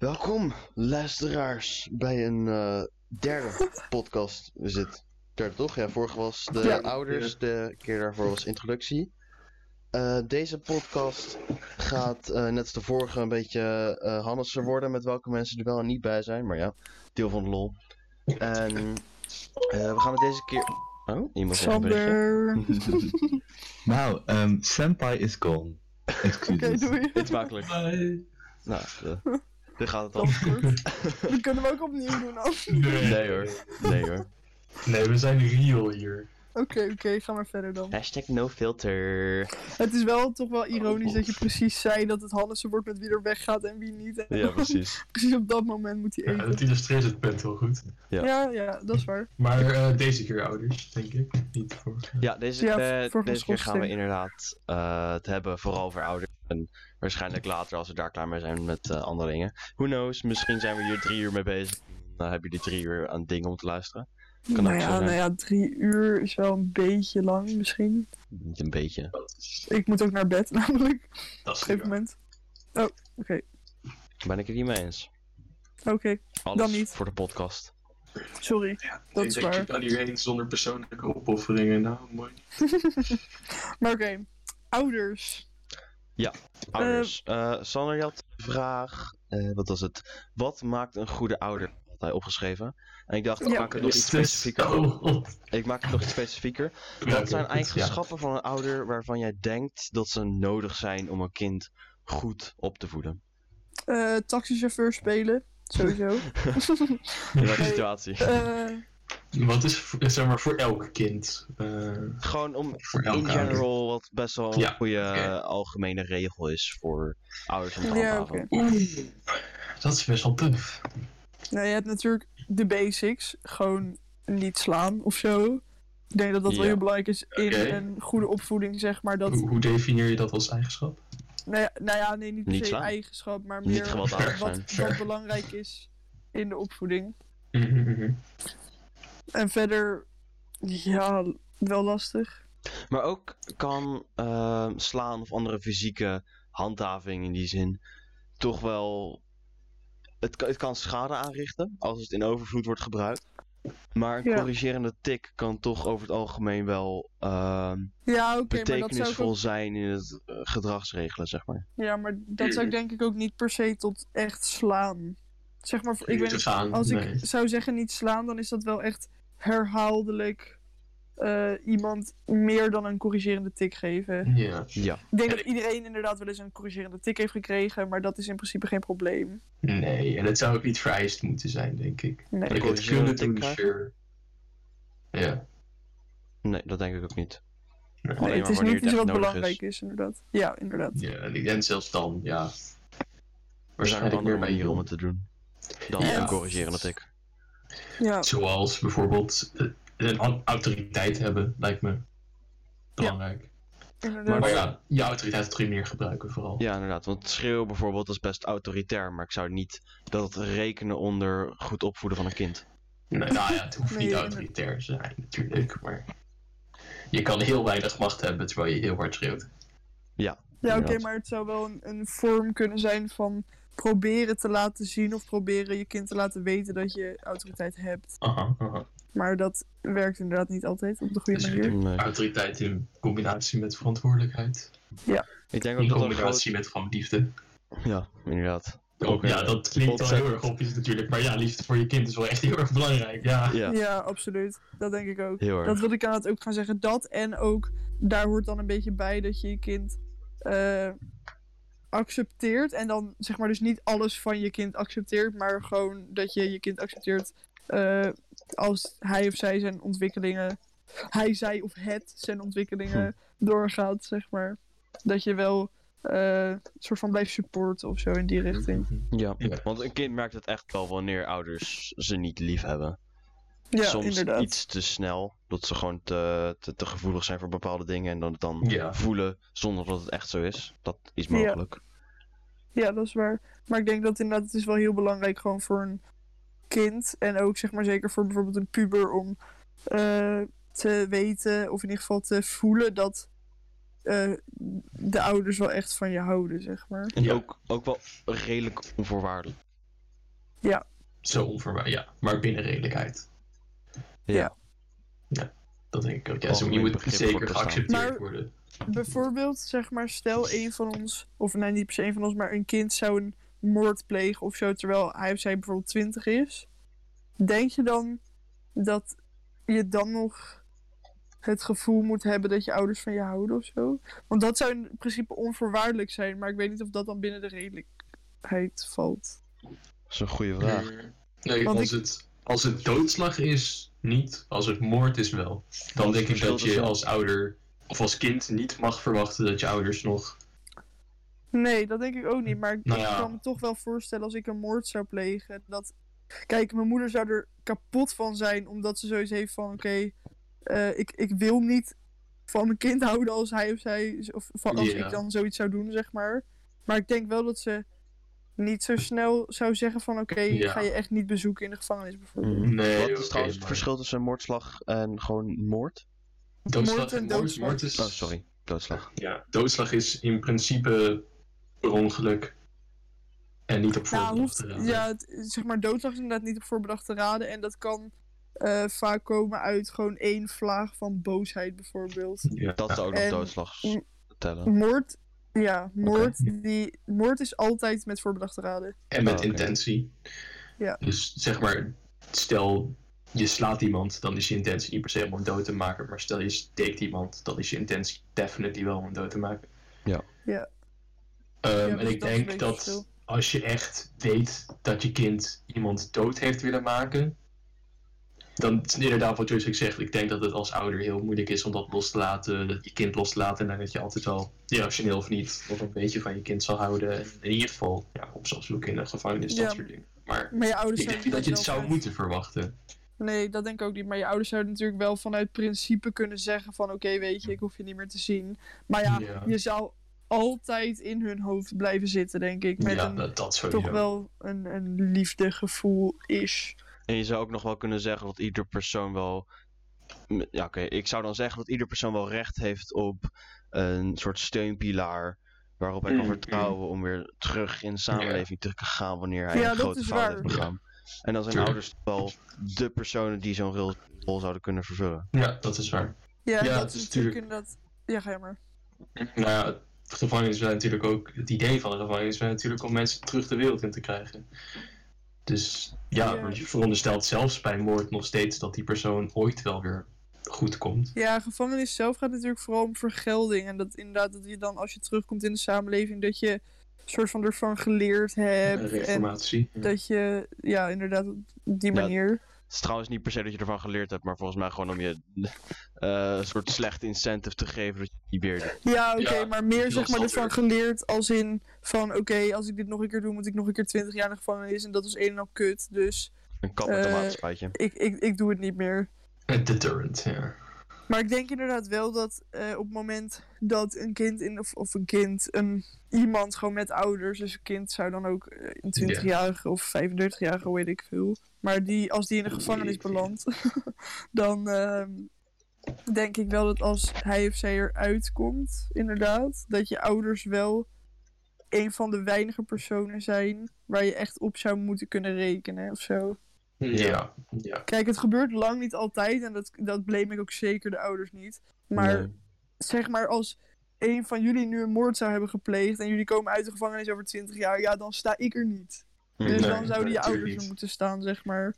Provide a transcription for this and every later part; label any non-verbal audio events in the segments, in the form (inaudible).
Welkom, luisteraars, bij een eh, derde (laughs) podcast. We zitten derde toch? Ja, vorige was de Ja. ouders, de keer daarvoor was introductie. Eh, deze podcast gaat, eh, net als de vorige, een beetje eh Hannessen worden met welke mensen er wel en niet bij zijn. Maar ja, deel van de lol. En eh, we gaan het deze keer... Oh, iemand. Sander. (laughs) (laughs) Nou, ehm Senpai is gone. Oké, Excuses. doei. Dit is makkelijk. Bye. Nou, dit gaat het Dat al. is goed. (laughs) Dat kunnen we ook opnieuw doen dan. Nee. Nee hoor, nee hoor. Nee, we zijn real hier. Oké, oké, ga maar verder dan. Hashtag no filter. Het is wel toch wel ironisch dat je precies zei dat het Hannessen wordt met wie er weggaat en wie niet. En Ja, precies. (laughs) precies op dat moment moet hij Ja, eten. dat illustreert het punt wel goed. Ja. Ja, ja, dat is waar. Maar eh, deze keer ouders, denk ik. Niet voor. Ja, deze, Ja, eh, voor deze keer gaan we inderdaad eh, het hebben vooral over ouders. En waarschijnlijk later, als we daar klaar mee zijn met eh, andere dingen. Who knows, misschien zijn we hier drie uur mee bezig. Dan hebben jullie drie uur aan dingen om te luisteren. Kan nou ja, nou ja, drie uur is wel een beetje lang misschien. Niet een beetje. Ik moet ook naar bed (laughs) namelijk, op dat is een gegeven moment. Oh, oké. Ben ik het niet mee eens. Oké, Dan niet. voor de podcast. sorry. Dat ik is waar. ik kan hierheen zonder persoonlijke opofferingen. Nou, mooi. (laughs) Maar oké, ouders. Ouders. Eh Sander, je had een vraag. eh, wat was het? Wat maakt een goede ouder? Had hij opgeschreven. En ik dacht, ik Ja. maak het nog iets Dus- specifieker. Ik maak het nog iets specifieker. Wat zijn eigenschappen van een ouder waarvan jij denkt dat ze nodig zijn om een kind goed op te voeden? Eh taxichauffeur spelen, sowieso. (laughs) In welke situatie? Eh. Wat is voor- zeg maar voor elk kind? Eh, Gewoon om in general wat best wel een Ja, goede algemene regel is voor ouders om te ja, handhaven. Oeh, dat is best wel tough. Nou, je hebt natuurlijk de basics. Gewoon niet slaan of zo. Ik denk dat dat wel heel belangrijk is in een goede opvoeding, zeg maar. Dat, Hoe, hoe definieer je dat als eigenschap? nou, ja, nou ja, nee, niet per Niet se slaan. eigenschap, maar meer wat, wat belangrijk is in de opvoeding. Mhm. En verder, ja, wel lastig. Maar ook kan ehm, slaan of andere fysieke handhaving in die zin toch wel. Het, kan- het kan schade aanrichten als het in overvloed wordt gebruikt. Maar een Ja. corrigerende tik kan toch over het algemeen wel ehm, Ja, oké, maar dat zou ik betekenisvol ook, zijn in het eh, gedragsregelen, zeg maar. ja, maar dat zou ik denk ik ook niet per se tot echt slaan. Zeg maar, ik Als nee. ik zou zeggen niet slaan, dan is dat wel echt herhaaldelijk eh, iemand meer dan een corrigerende tik geven. Ja. Ja, Ik denk dat iedereen inderdaad wel eens een corrigerende tik heeft gekregen, maar dat is in principe geen probleem. Nee, en het zou ook niet vereist moeten zijn, denk ik. Nee. Kijk, het kunnen doen, sure. Ja. nee, dat denk ik ook niet. Nee. Alleen Nee, het is niet iets wat belangrijk is. inderdaad. Ja, inderdaad. Ja, en ik denk zelfs dan, ja. Er zijn Waarschijnlijk andere meer bij manieren om het te doen dan Ja. een corrigerende tik. Ja, Zoals bijvoorbeeld eh, een au- autoriteit hebben, lijkt me belangrijk. Maar ja, je autoriteit op goede manier gebruiken vooral. Ja, inderdaad. Want schreeuwen bijvoorbeeld is best autoritair, maar ik zou niet dat het rekenen onder goed opvoeden van een kind. Nee, nou ja, het hoeft Nee, niet ja, autoritair te zijn natuurlijk, maar je kan heel weinig macht hebben terwijl je heel hard schreeuwt. Ja, oké, inderdaad. maar het zou wel een, een vorm kunnen zijn van proberen te laten zien of proberen je kind te laten weten dat je autoriteit hebt. Aha, aha. Maar dat werkt inderdaad niet altijd op de goede Dus manier. Nee. Autoriteit in combinatie met verantwoordelijkheid. Ik denk ook In dat dat een combinatie met gewoon liefde. Ja, inderdaad. Ook, ja, eh, dat klinkt wel heel erg opjes natuurlijk. Maar ja, liefde voor je kind is wel echt heel erg belangrijk. Ja. Ja, Ja, absoluut. Dat denk ik ook. heel erg. Dat wil ik aan het ook gaan zeggen. Dat en ook, daar hoort dan een beetje bij dat je je kind eh, accepteert. En dan zeg maar dus niet alles van je kind accepteert, maar gewoon dat je je kind accepteert eh, als hij of zij zijn ontwikkelingen, hij, zij of het zijn ontwikkelingen doorgaat, zeg maar. Dat je wel eh, een soort van blijft supporten of zo in die richting. Ja, Ja. want een kind merkt het echt wel wanneer ouders ze niet lief hebben. Ja, Soms inderdaad. iets te snel, dat ze gewoon te, te, te gevoelig zijn voor bepaalde dingen en dan het dan Ja. voelen zonder dat het echt zo is. Dat is Ja. mogelijk. Ja, dat is waar. Maar ik denk dat inderdaad, het is wel heel belangrijk gewoon voor een kind. En ook zeg maar zeker voor bijvoorbeeld een puber om eh, te weten, of in ieder geval te voelen dat eh, de ouders wel echt van je houden, zeg maar. En Ja. ook, ook wel redelijk onvoorwaardelijk. Ja. Zo onverwacht, ja. Maar binnen redelijkheid. Ja. Ja, dat denk ik ook. Ja, zo, je moet zeker geaccepteerd Maar- worden. Bijvoorbeeld, zeg maar, stel een van ons, of nee, niet per se een van ons, maar een kind zou een moord plegen of zo, terwijl hij of zij bijvoorbeeld 20 is. Denk je dan dat je dan nog het gevoel moet hebben dat je ouders van je houden of zo? Want dat zou in principe onvoorwaardelijk zijn, maar ik weet niet of dat dan binnen de redelijkheid valt. Dat is een goede vraag. Nee, Want als, ik- het, als het doodslag is, niet. Als het moord is, wel. Dan denk ik dat je als ouder of als kind niet mag verwachten dat je ouders nog. Nee, dat denk ik ook niet. Maar ik Nou ja. kan me toch wel voorstellen als ik een moord zou plegen. Dat... Kijk, mijn moeder zou er kapot van zijn. Omdat ze zoiets heeft van: oké, eh, ik, ik wil niet van mijn kind houden als hij of zij. Of van als ik dan zoiets zou doen, zeg maar. Maar ik denk wel dat ze niet zo snel zou zeggen: van oké, Ja. ga je echt niet bezoeken in de gevangenis bijvoorbeeld. Mhm. Nee, Wat is trouwens het verschil tussen moordslag en gewoon moord? Doodslag Moord en en doodslag. moord is. Oh, sorry. Doodslag. Ja, doodslag is in principe per ongeluk. En niet op Nou, voorbedachte hoeft, raden. ja, het, zeg maar, doodslag is inderdaad niet op voorbedachte raden. En dat kan eh, vaak komen uit gewoon één vlaag van boosheid bijvoorbeeld. Ja. Dat zou ook nog doodslag tellen. Moord, ja, moord, die, moord is altijd met voorbedachte raden. En met Oh, intentie. Ja. Dus zeg maar, stel je slaat iemand, dan is je intentie niet per se om hem dood te maken. Maar stel je steekt iemand, dan is je intentie definitely wel om hem dood te maken. Ja. Ja. Ehm, Ja, en dus ik dat denk dat als je echt weet dat je kind iemand dood heeft willen maken. Dan is inderdaad wat Joyce zegt. Ik denk dat het als ouder heel moeilijk is om dat los te laten. Dat je kind los te laten. En dat je altijd al, rationeel of niet, nog een beetje van je kind zal houden. En in ieder geval, ja, op zoeken in de gevangenis, Ja. dat soort dingen. Maar Maar je ouders ik denk niet dat je het zou moeten verwachten. Nee, dat denk ik ook niet. Maar je ouders zouden natuurlijk wel vanuit principe kunnen zeggen van... Oké, weet je, ik hoef je niet meer te zien. Maar ja, Ja. je zou altijd in hun hoofd blijven zitten, denk ik. Met ja, een dat, dat sowieso. toch wel een, een liefdegevoel is. En je zou ook nog wel kunnen zeggen dat ieder persoon wel. Ja, oké. Ik zou dan zeggen dat ieder persoon wel recht heeft op een soort steunpilaar. Waarop hij kan Mm, vertrouwen om weer terug in de samenleving te gaan wanneer hij Ja, een dat grote fout waar. heeft begaan. En dan zijn ouders wel de personen die zo'n rol- zouden kunnen vervullen. Ja, dat is waar. Ja, Ja, dat het is natuurlijk inderdaad... Ja, ga je maar. Nou ja, gevangenis is natuurlijk ook, het idee van de gevangenis is natuurlijk om mensen terug de wereld in te krijgen. Dus ja, Ja. je veronderstelt zelfs bij moord nog steeds dat die persoon ooit wel weer goed komt. Ja, gevangenis zelf gaat natuurlijk vooral om vergelding. En dat inderdaad, dat je dan als je terugkomt in de samenleving, dat je een soort van ervan geleerd hebt. En reformatie. dat je, ja, inderdaad, op die Ja, manier. Het is trouwens niet per se dat je ervan geleerd hebt, maar volgens mij gewoon om je eh, een soort slechte incentive te geven dat je het niet weer doet. Ja, oké, Ja, maar meer zeg maar ervan standaard. geleerd als in van, oké, als ik dit nog een keer doe, moet ik nog een keer 20 jaar in de gevangenis. En dat was een en al kut, dus Een kat met een maatschappijtje. ik, ik, ik doe het niet meer. Een deterrent, ja. Maar ik denk inderdaad wel dat eh, op het moment dat een kind in, of, of een kind, een iemand gewoon met ouders, dus een kind zou dan ook eh, een 20-jarige of 35-jarige, hoe weet ik veel. Maar die, als die in de gevangenis belandt, (laughs) dan ehm, denk ik wel dat als hij of zij eruit komt, inderdaad, dat je ouders wel een van de weinige personen zijn waar je echt op zou moeten kunnen rekenen of zo. Ja, ja. Kijk, het gebeurt lang niet altijd en dat, dat blame ik ook zeker de ouders niet. Maar Nee. zeg maar als een van jullie nu een moord zou hebben gepleegd en jullie komen uit de gevangenis over 20 jaar, ja, dan sta ik er niet. Dus Nee, dan zouden nee, je ouders er moeten staan, zeg maar.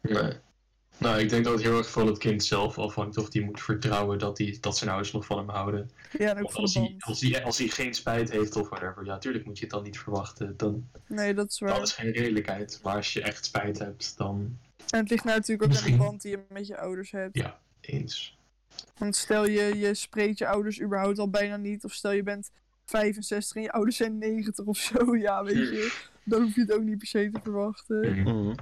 Nee. Nou, ik denk dat het heel erg van het kind zelf afhangt of die moet vertrouwen dat, die, dat zijn ouders nog van hem houden. Ja, ook Of als de hij, band. als, hij, als hij geen spijt heeft of whatever, ja, tuurlijk moet je het dan niet verwachten. Dan, Nee, dat is dat waar. is geen redelijkheid. Maar als je echt spijt hebt, dan En het ligt nou natuurlijk ook aan de band die je met je ouders hebt. Ja. eens. Want stel je, je spreekt je ouders überhaupt al bijna niet. Of stel je bent 65 en je ouders zijn 90 of zo. Ja, weet je. Dan hoef je het ook niet per se te verwachten. Mhm.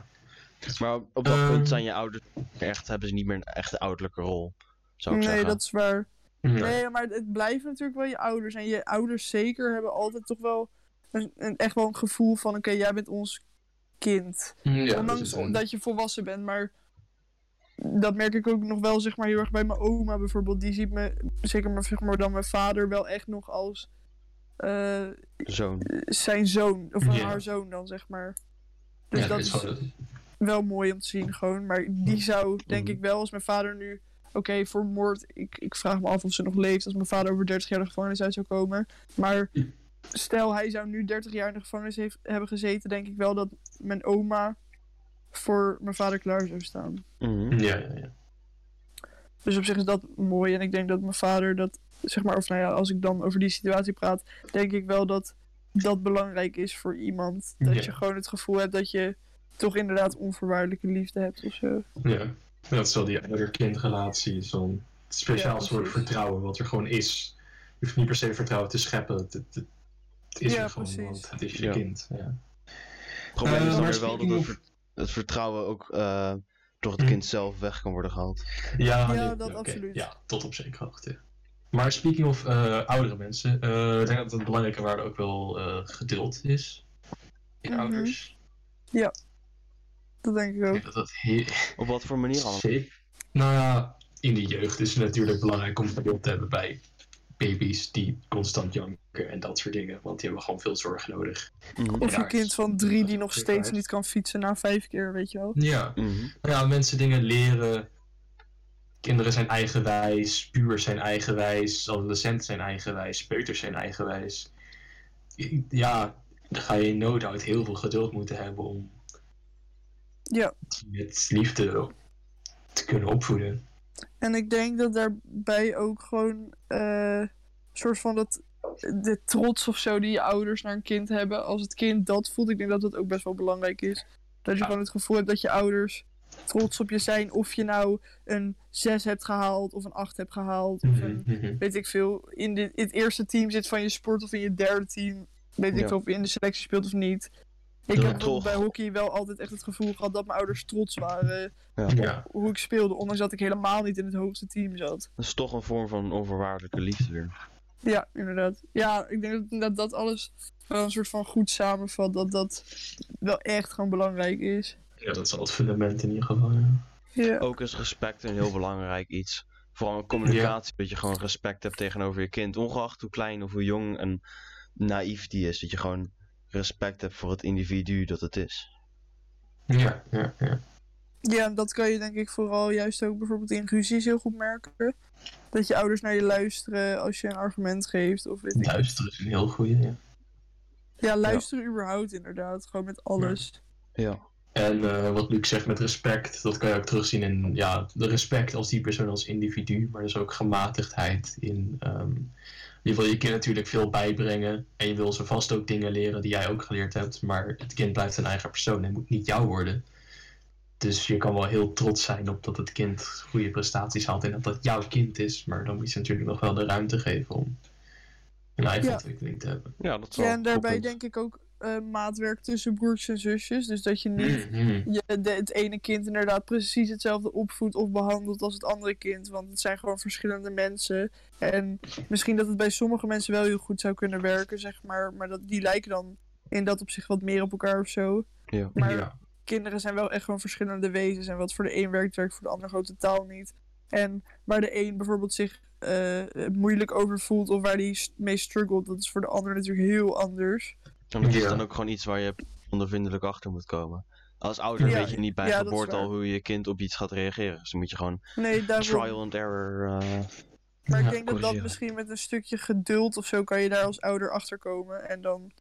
Maar op dat Ehm. punt zijn je ouders echt, hebben ze niet meer een echte ouderlijke rol, zou ik Nee, zeggen. dat is waar. Nee. Nee, maar het blijven natuurlijk wel je ouders. En je ouders zeker hebben altijd toch wel een, een- echt wel een gevoel van... Oké, jij bent ons kind. Ja, Ondanks dat is een- dat je volwassen bent. Maar dat merk ik ook nog wel zeg maar, heel erg bij mijn oma bijvoorbeeld. Die ziet me, zeker maar, zeg maar dan mijn vader, wel echt nog als eh, Zo'n. zijn zoon. Of haar zoon dan, zeg maar. Dus ja, dat is wel mooi om te zien gewoon. Maar die zou, denk Mhm. ik wel, als mijn vader nu... Oké, voor moord, ik, ik vraag me af of ze nog leeft als mijn vader over 30 jaar de gevangenis uit zou komen. Maar stel hij zou nu 30 jaar in de gevangenis heeft, hebben gezeten, denk ik wel dat mijn oma voor mijn vader klaar zou staan. Mhm. ja, ja, ja. Dus op zich is dat mooi. En ik denk dat mijn vader dat, zeg maar, of nou ja, als ik dan over die situatie praat, denk ik wel dat dat belangrijk is voor iemand. Dat Ja. je gewoon het gevoel hebt dat je toch inderdaad onvoorwaardelijke liefde hebt of zo. Ja, dat is wel die ouder-kindrelatie. Zo'n speciaal Ja, soort vertrouwen wat er gewoon is. Je hoeft niet per se vertrouwen te scheppen. Het, het, het is Ja, er gewoon, precies. want het is je Ja. kind. Ja. Het probleem Eh, is dan weer wel dat het, of- ver- het vertrouwen ook eh, door het Mhm. kind zelf weg kan worden gehaald. Ja, Ja, nee, dat absoluut. Ja, tot op zekere hoogte. Maar speaking of eh, oudere mensen, eh, ik denk dat een belangrijke waarde ook wel eh, geduld is. In Mhm. ouders. Dat denk ik ook. denk dat dat heel... (laughs) Op wat voor manier allemaal? Zeker. Nou ja, in de jeugd is het natuurlijk belangrijk om geduld te hebben bij baby's die constant janken en dat soort dingen. Want die hebben gewoon veel zorg nodig. Mhm. Of een kind van drie die nog steeds niet kan fietsen na vijf keer, weet je wel. Ja, Mhm. Ja, mensen dingen leren. Kinderen zijn eigenwijs, pubers zijn eigenwijs, adolescenten zijn eigenwijs, peuters zijn eigenwijs. Ja, dan ga je no doubt heel veel geduld moeten hebben om Ja, met liefde te kunnen opvoeden. en ik denk dat daarbij ook gewoon eh, soort van dat de trots of zo die je ouders naar een kind hebben. Als het kind dat voelt, ik denk dat dat ook best wel belangrijk is. Dat je Ja. gewoon het gevoel hebt dat je ouders trots op je zijn. Of je nou een 6 hebt gehaald of een 8 hebt gehaald. Of Mhm, een, mhm. weet ik veel, in, de, in het eerste team zit van je sport of in je derde team. Weet ik veel of je in de selectie speelt of niet. Ik Ja, heb toch. bij hockey wel altijd echt het gevoel gehad dat mijn ouders trots waren Ja, hoe ik speelde, ondanks dat ik helemaal niet in het hoogste team zat. Dat is toch een vorm van onvoorwaardelijke liefde weer. Ja, inderdaad. Ja, ik denk dat dat, alles wel een soort van goed samenvat, dat dat wel echt gewoon belangrijk is. ja, dat is al het fundament in ieder geval. Ja. Ja, Ook is respect een heel belangrijk iets. Vooral in communicatie, dat je gewoon respect hebt tegenover je kind. Ongeacht hoe klein of hoe jong en naïef die is. Dat je gewoon respect hebt voor het individu dat het is. Ja, ja, ja. ja, en dat kan je denk ik vooral juist ook bijvoorbeeld in ruzies heel goed merken. Dat je ouders naar je luisteren als je een argument geeft. Of weet ik. Luisteren is een heel goede. Ja. Ja, luisteren überhaupt inderdaad. Gewoon met alles. Ja. En eh, wat Luc zegt met respect, dat kan je ook terugzien in ja, de respect als die persoon als individu, maar dus ook gematigdheid in. ehm, je wil je kind natuurlijk veel bijbrengen en je wil ze vast ook dingen leren die jij ook geleerd hebt, maar het kind blijft een eigen persoon en moet niet jou worden. Dus je kan wel heel trots zijn op dat het kind goede prestaties haalt en dat dat jouw kind is, maar dan moet je ze natuurlijk nog wel de ruimte geven om een eigen Ja. ontwikkeling te hebben. Ja, dat is wel Ja, en daarbij denk ik ook eh, maatwerk tussen broers en zusjes. Dus dat je niet Mhm. je de, het ene kind inderdaad precies hetzelfde opvoedt of behandelt als het andere kind. Want het zijn gewoon verschillende mensen. En misschien dat het bij sommige mensen wel heel goed zou kunnen werken, zeg maar. Maar dat, die lijken dan in dat opzicht wat meer op elkaar of zo. Ja. Maar Ja. kinderen zijn wel echt gewoon verschillende wezens. En wat voor de een werkt, werkt voor de ander gewoon totaal niet. En waar de een bijvoorbeeld zich eh, moeilijk over voelt of waar die mee struggelt, dat is voor de ander natuurlijk heel anders. En dat is Ja. dan ook gewoon iets waar je ondervindelijk achter moet komen. Als ouder Ja, weet je niet bij ja, geboorte al hoe je kind op iets gaat reageren. Dus dan moet je gewoon Nee, trial and error. eh, Maar ik Ja, denk dat dat misschien met een stukje geduld of zo kan je daar als ouder achter komen. En dan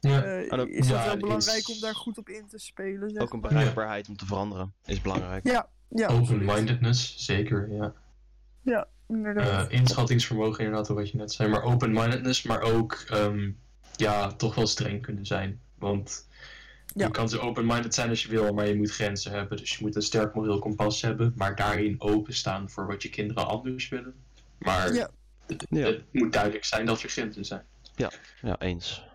Ja. eh, En ook- is het ja, wel belangrijk is- om daar goed op in te spelen. Zeg ook een bereikbaarheid om te veranderen is belangrijk. Ja, ja. Open-mindedness, zeker, ja. inderdaad. Eh, inschattingsvermogen, inderdaad, wat je net zei. Maar open-mindedness, maar ook ehm, ja, toch wel streng kunnen zijn. Want Ja. je kan zo open-minded zijn als je wil, maar je moet grenzen hebben. Dus je moet een sterk moreel kompas hebben, maar daarin openstaan voor wat je kinderen anders willen. Maar Ja. het, Ja. het moet duidelijk zijn dat er grenzen zijn. Ja, eens.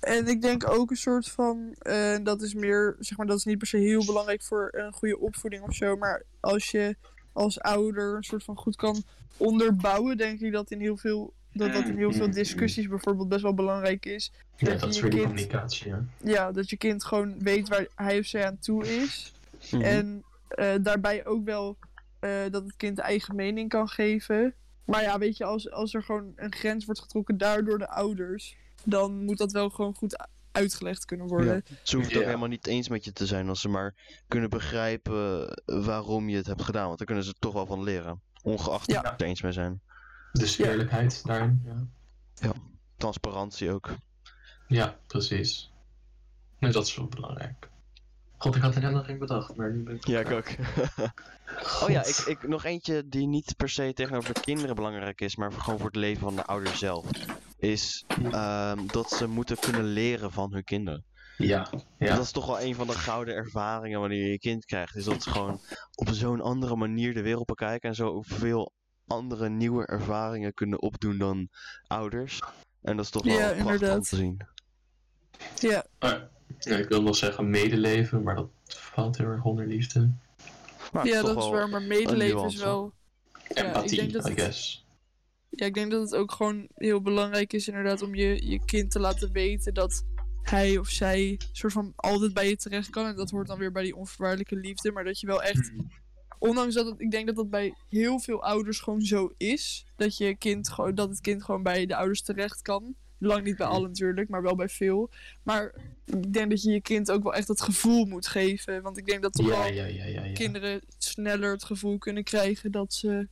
En ik denk ook een soort van, eh, dat is meer, zeg maar, dat is niet per se heel belangrijk voor een goede opvoeding of zo. Maar als je als ouder een soort van goed kan onderbouwen, denk ik dat in heel veel, dat, dat in heel veel discussies bijvoorbeeld best wel belangrijk is. Ja, Dat dat is die kind- communicatie, ja. Ja, dat je kind gewoon weet waar hij of zij aan toe is. Mhm. En eh, daarbij ook wel eh, dat het kind eigen mening kan geven. Maar ja, weet je, als, als er gewoon een grens wordt getrokken daardoor de ouders, dan moet dat wel gewoon goed uitgelegd kunnen worden. Ze hoeft het ook helemaal niet eens met je te zijn als ze maar kunnen begrijpen waarom je het hebt gedaan. Want daar kunnen ze toch wel van leren. Ongeacht Ja. of ze het er eens mee zijn. Dus Ja. eerlijkheid daarin. Ja, Transparantie ook. ja precies. Nee, dat is wel belangrijk. God, ik had er nog geen bedacht, maar nu ben ik... Ja, ik ook. (laughs) oh ja, ik, ik, nog eentje die niet per se tegenover de kinderen belangrijk is, maar gewoon voor het leven van de ouder zelf. Is ehm, dat ze moeten kunnen leren van hun kinderen. Ja, ja. Dat is toch wel een van de gouden ervaringen wanneer je je kind krijgt. Is dat ze gewoon op zo'n andere manier de wereld bekijken en zo veel andere nieuwe ervaringen kunnen opdoen dan ouders. En dat is toch wel Ja, prachtig om te zien. Ja, Ah, ja, ik wil nog zeggen medeleven, maar dat valt heel erg onder liefde. Maar het ja toch dat is wel waar, maar medeleven is wel... Ja, ik denk dat I het- guess. Ja, ik denk dat het ook gewoon heel belangrijk is inderdaad om je, je kind te laten weten dat hij of zij soort van altijd bij je terecht kan. En dat hoort dan weer bij die onvoorwaardelijke liefde. Maar dat je wel echt, ondanks dat het, ik denk dat dat bij heel veel ouders gewoon zo is. Dat, je kind gewoon, dat het kind gewoon bij de ouders terecht kan. Lang niet bij allen natuurlijk, maar wel bij veel. Maar ik denk dat je je kind ook wel echt het gevoel moet geven. Want ik denk dat toch Ja, wel ja, ja, ja, ja. kinderen sneller het gevoel kunnen krijgen dat ze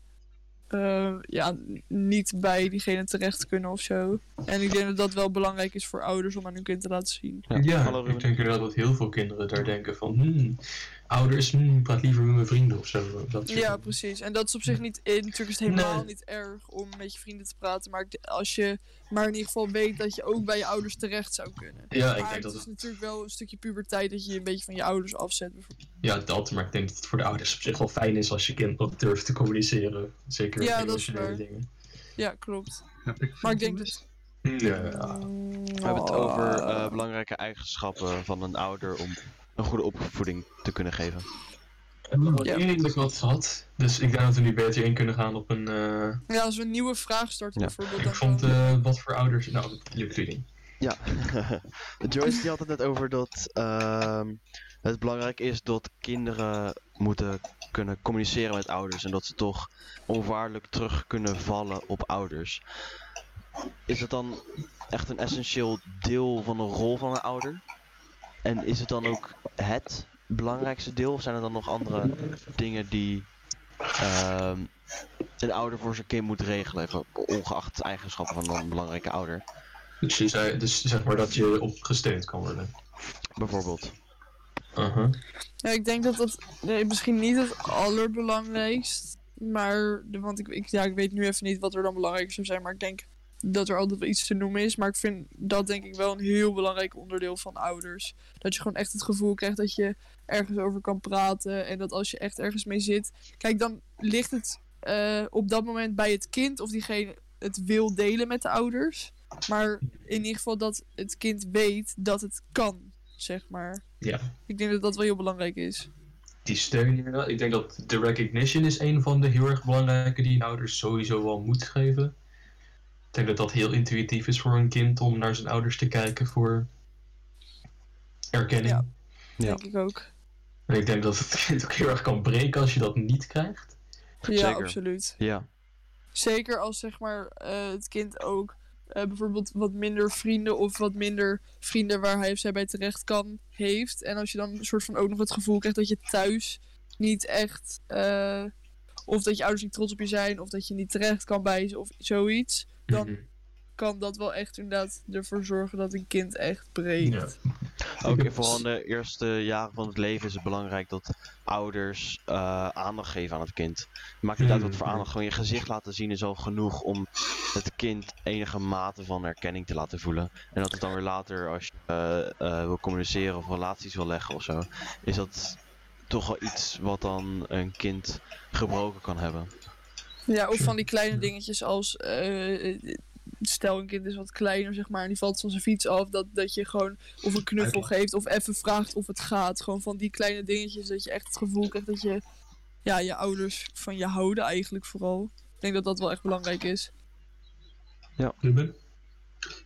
eh, ja, niet bij diegene terecht kunnen of zo. En ik denk dat dat wel belangrijk is voor ouders om aan hun kind te laten zien. Ja, ik denk inderdaad dat heel veel kinderen daar denken van, hmm, ouders, hmm, praat liever met mijn vrienden of zo. Dat soort Ja, dingen. precies. En dat is op zich niet, eh, natuurlijk is het helemaal Nee. niet erg om met je vrienden te praten. Maar ik als je maar in ieder geval weet dat je ook bij je ouders terecht zou kunnen. Ja, ik maar denk het dat is het, natuurlijk wel een stukje puberteit dat je je een beetje van je ouders afzet. bijvoorbeeld. ja, dat, maar ik denk dat het voor de ouders op zich wel fijn is als je kind wat durft te communiceren. Zeker Ja, dat is waar. dingen. Ja, klopt. Heb ik Maar ik denk dat... Ja, We hebben het over eh, belangrijke eigenschappen van een ouder om een goede opvoeding te kunnen geven. Ja. ik denk dat ik wat had. Dus ik denk dat we nu beter in kunnen gaan op een... eh, Ja, als we een nieuwe vraag starten Ja. bijvoorbeeld. ik vond eh, wat voor ouders... Nou, Luc Luding. Ja, (laughs) Joyce die had het net over dat ehm, het belangrijk is dat kinderen moeten kunnen communiceren met ouders en dat ze toch onwaardelijk terug kunnen vallen op ouders. Is het dan echt een essentieel deel van de rol van een ouder? En is het dan ook het belangrijkste deel of zijn er dan nog andere dingen die ehm, een ouder voor zijn kind moet regelen, even ongeacht eigenschappen van een belangrijke ouder? Dus, je zei, dus zeg maar dat je opgesteund kan worden. Bijvoorbeeld. Ja, ik denk dat dat nee, misschien niet het allerbelangrijkst. Maar, want ik, ik, ja, ik weet nu even niet wat er dan belangrijk zou zijn. Maar ik denk dat er altijd wel iets te noemen is. Maar ik vind dat denk ik wel een heel belangrijk onderdeel van ouders. Dat je gewoon echt het gevoel krijgt dat je ergens over kan praten. En dat als je echt ergens mee zit. Kijk, dan ligt het eh, op dat moment bij het kind of diegene het wil delen met de ouders. Maar in ieder geval dat het kind weet dat het kan, zeg maar. Ja. Ik denk dat dat wel heel belangrijk is. Die steun inderdaad. Ik denk dat de recognition is een van de heel erg belangrijke die een ouder sowieso wel moet geven. Ik denk dat dat heel intuïtief is voor een kind om naar zijn ouders te kijken voor erkenning. Ja. Ja. Denk ik ook. En ik denk dat het kind ook heel erg kan breken als je dat niet krijgt. Ja, Zeker. absoluut. Ja. Zeker als zeg maar eh, het kind ook eh, bijvoorbeeld wat minder vrienden of wat minder vrienden waar hij of zij bij terecht kan heeft. En als je dan een soort van ook nog het gevoel krijgt dat je thuis niet echt. eh, of dat je ouders niet trots op je zijn, of dat je niet terecht kan bij ze of zoiets. Dan Mhm. kan dat wel echt inderdaad ervoor zorgen dat een kind echt breekt. Ja. Ook in vooral in de eerste jaren van het leven is het belangrijk dat ouders eh, aandacht geven aan het kind. Maakt niet uit wat voor Mhm. aandacht. Gewoon je gezicht laten zien is al genoeg om het kind enige mate van erkenning te laten voelen. En dat het dan weer later, als je eh, eh, wil communiceren of relaties wil leggen of zo, is dat toch wel iets wat dan een kind gebroken kan hebben. Ja, of van die kleine dingetjes als. eh, stel, een kind is wat kleiner, zeg maar, en die valt van zijn fiets af. Dat, dat je gewoon of een knuffel geeft of even vraagt of het gaat. Gewoon van die kleine dingetjes dat je echt het gevoel krijgt dat je. Ja, je ouders van je houden eigenlijk vooral. Ik denk dat dat wel echt belangrijk is. Ruben?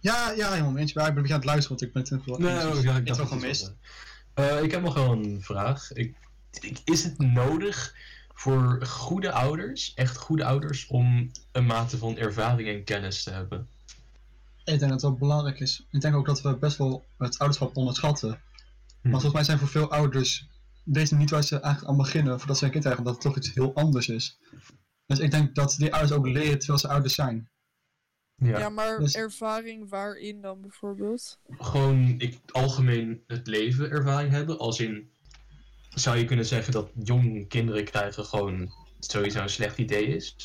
Ja, ja, helemaal eens. Maar ik ben aan het luisteren, want ik ben het wel Nee, ja, ik dacht wel gemist. eh. Ik heb nog wel een vraag. Ik, ik- is het nodig voor goede ouders, echt goede ouders, om een mate van ervaring en kennis te hebben? Ik denk dat het wel belangrijk is. Ik denk ook dat we best wel het ouderschap onderschatten. Hm. Maar volgens mij zijn voor veel ouders deze niet waar ze eigenlijk aan beginnen voordat ze een kind krijgen, omdat het toch iets heel anders is. Dus ik denk dat die ouders ook leren terwijl ze ouders zijn. Ja. Ja, maar Dus- ervaring waarin dan bijvoorbeeld? Gewoon ik, algemeen het leven ervaring hebben. Als in, zou je kunnen zeggen dat jong kinderen krijgen gewoon sowieso een slecht idee is.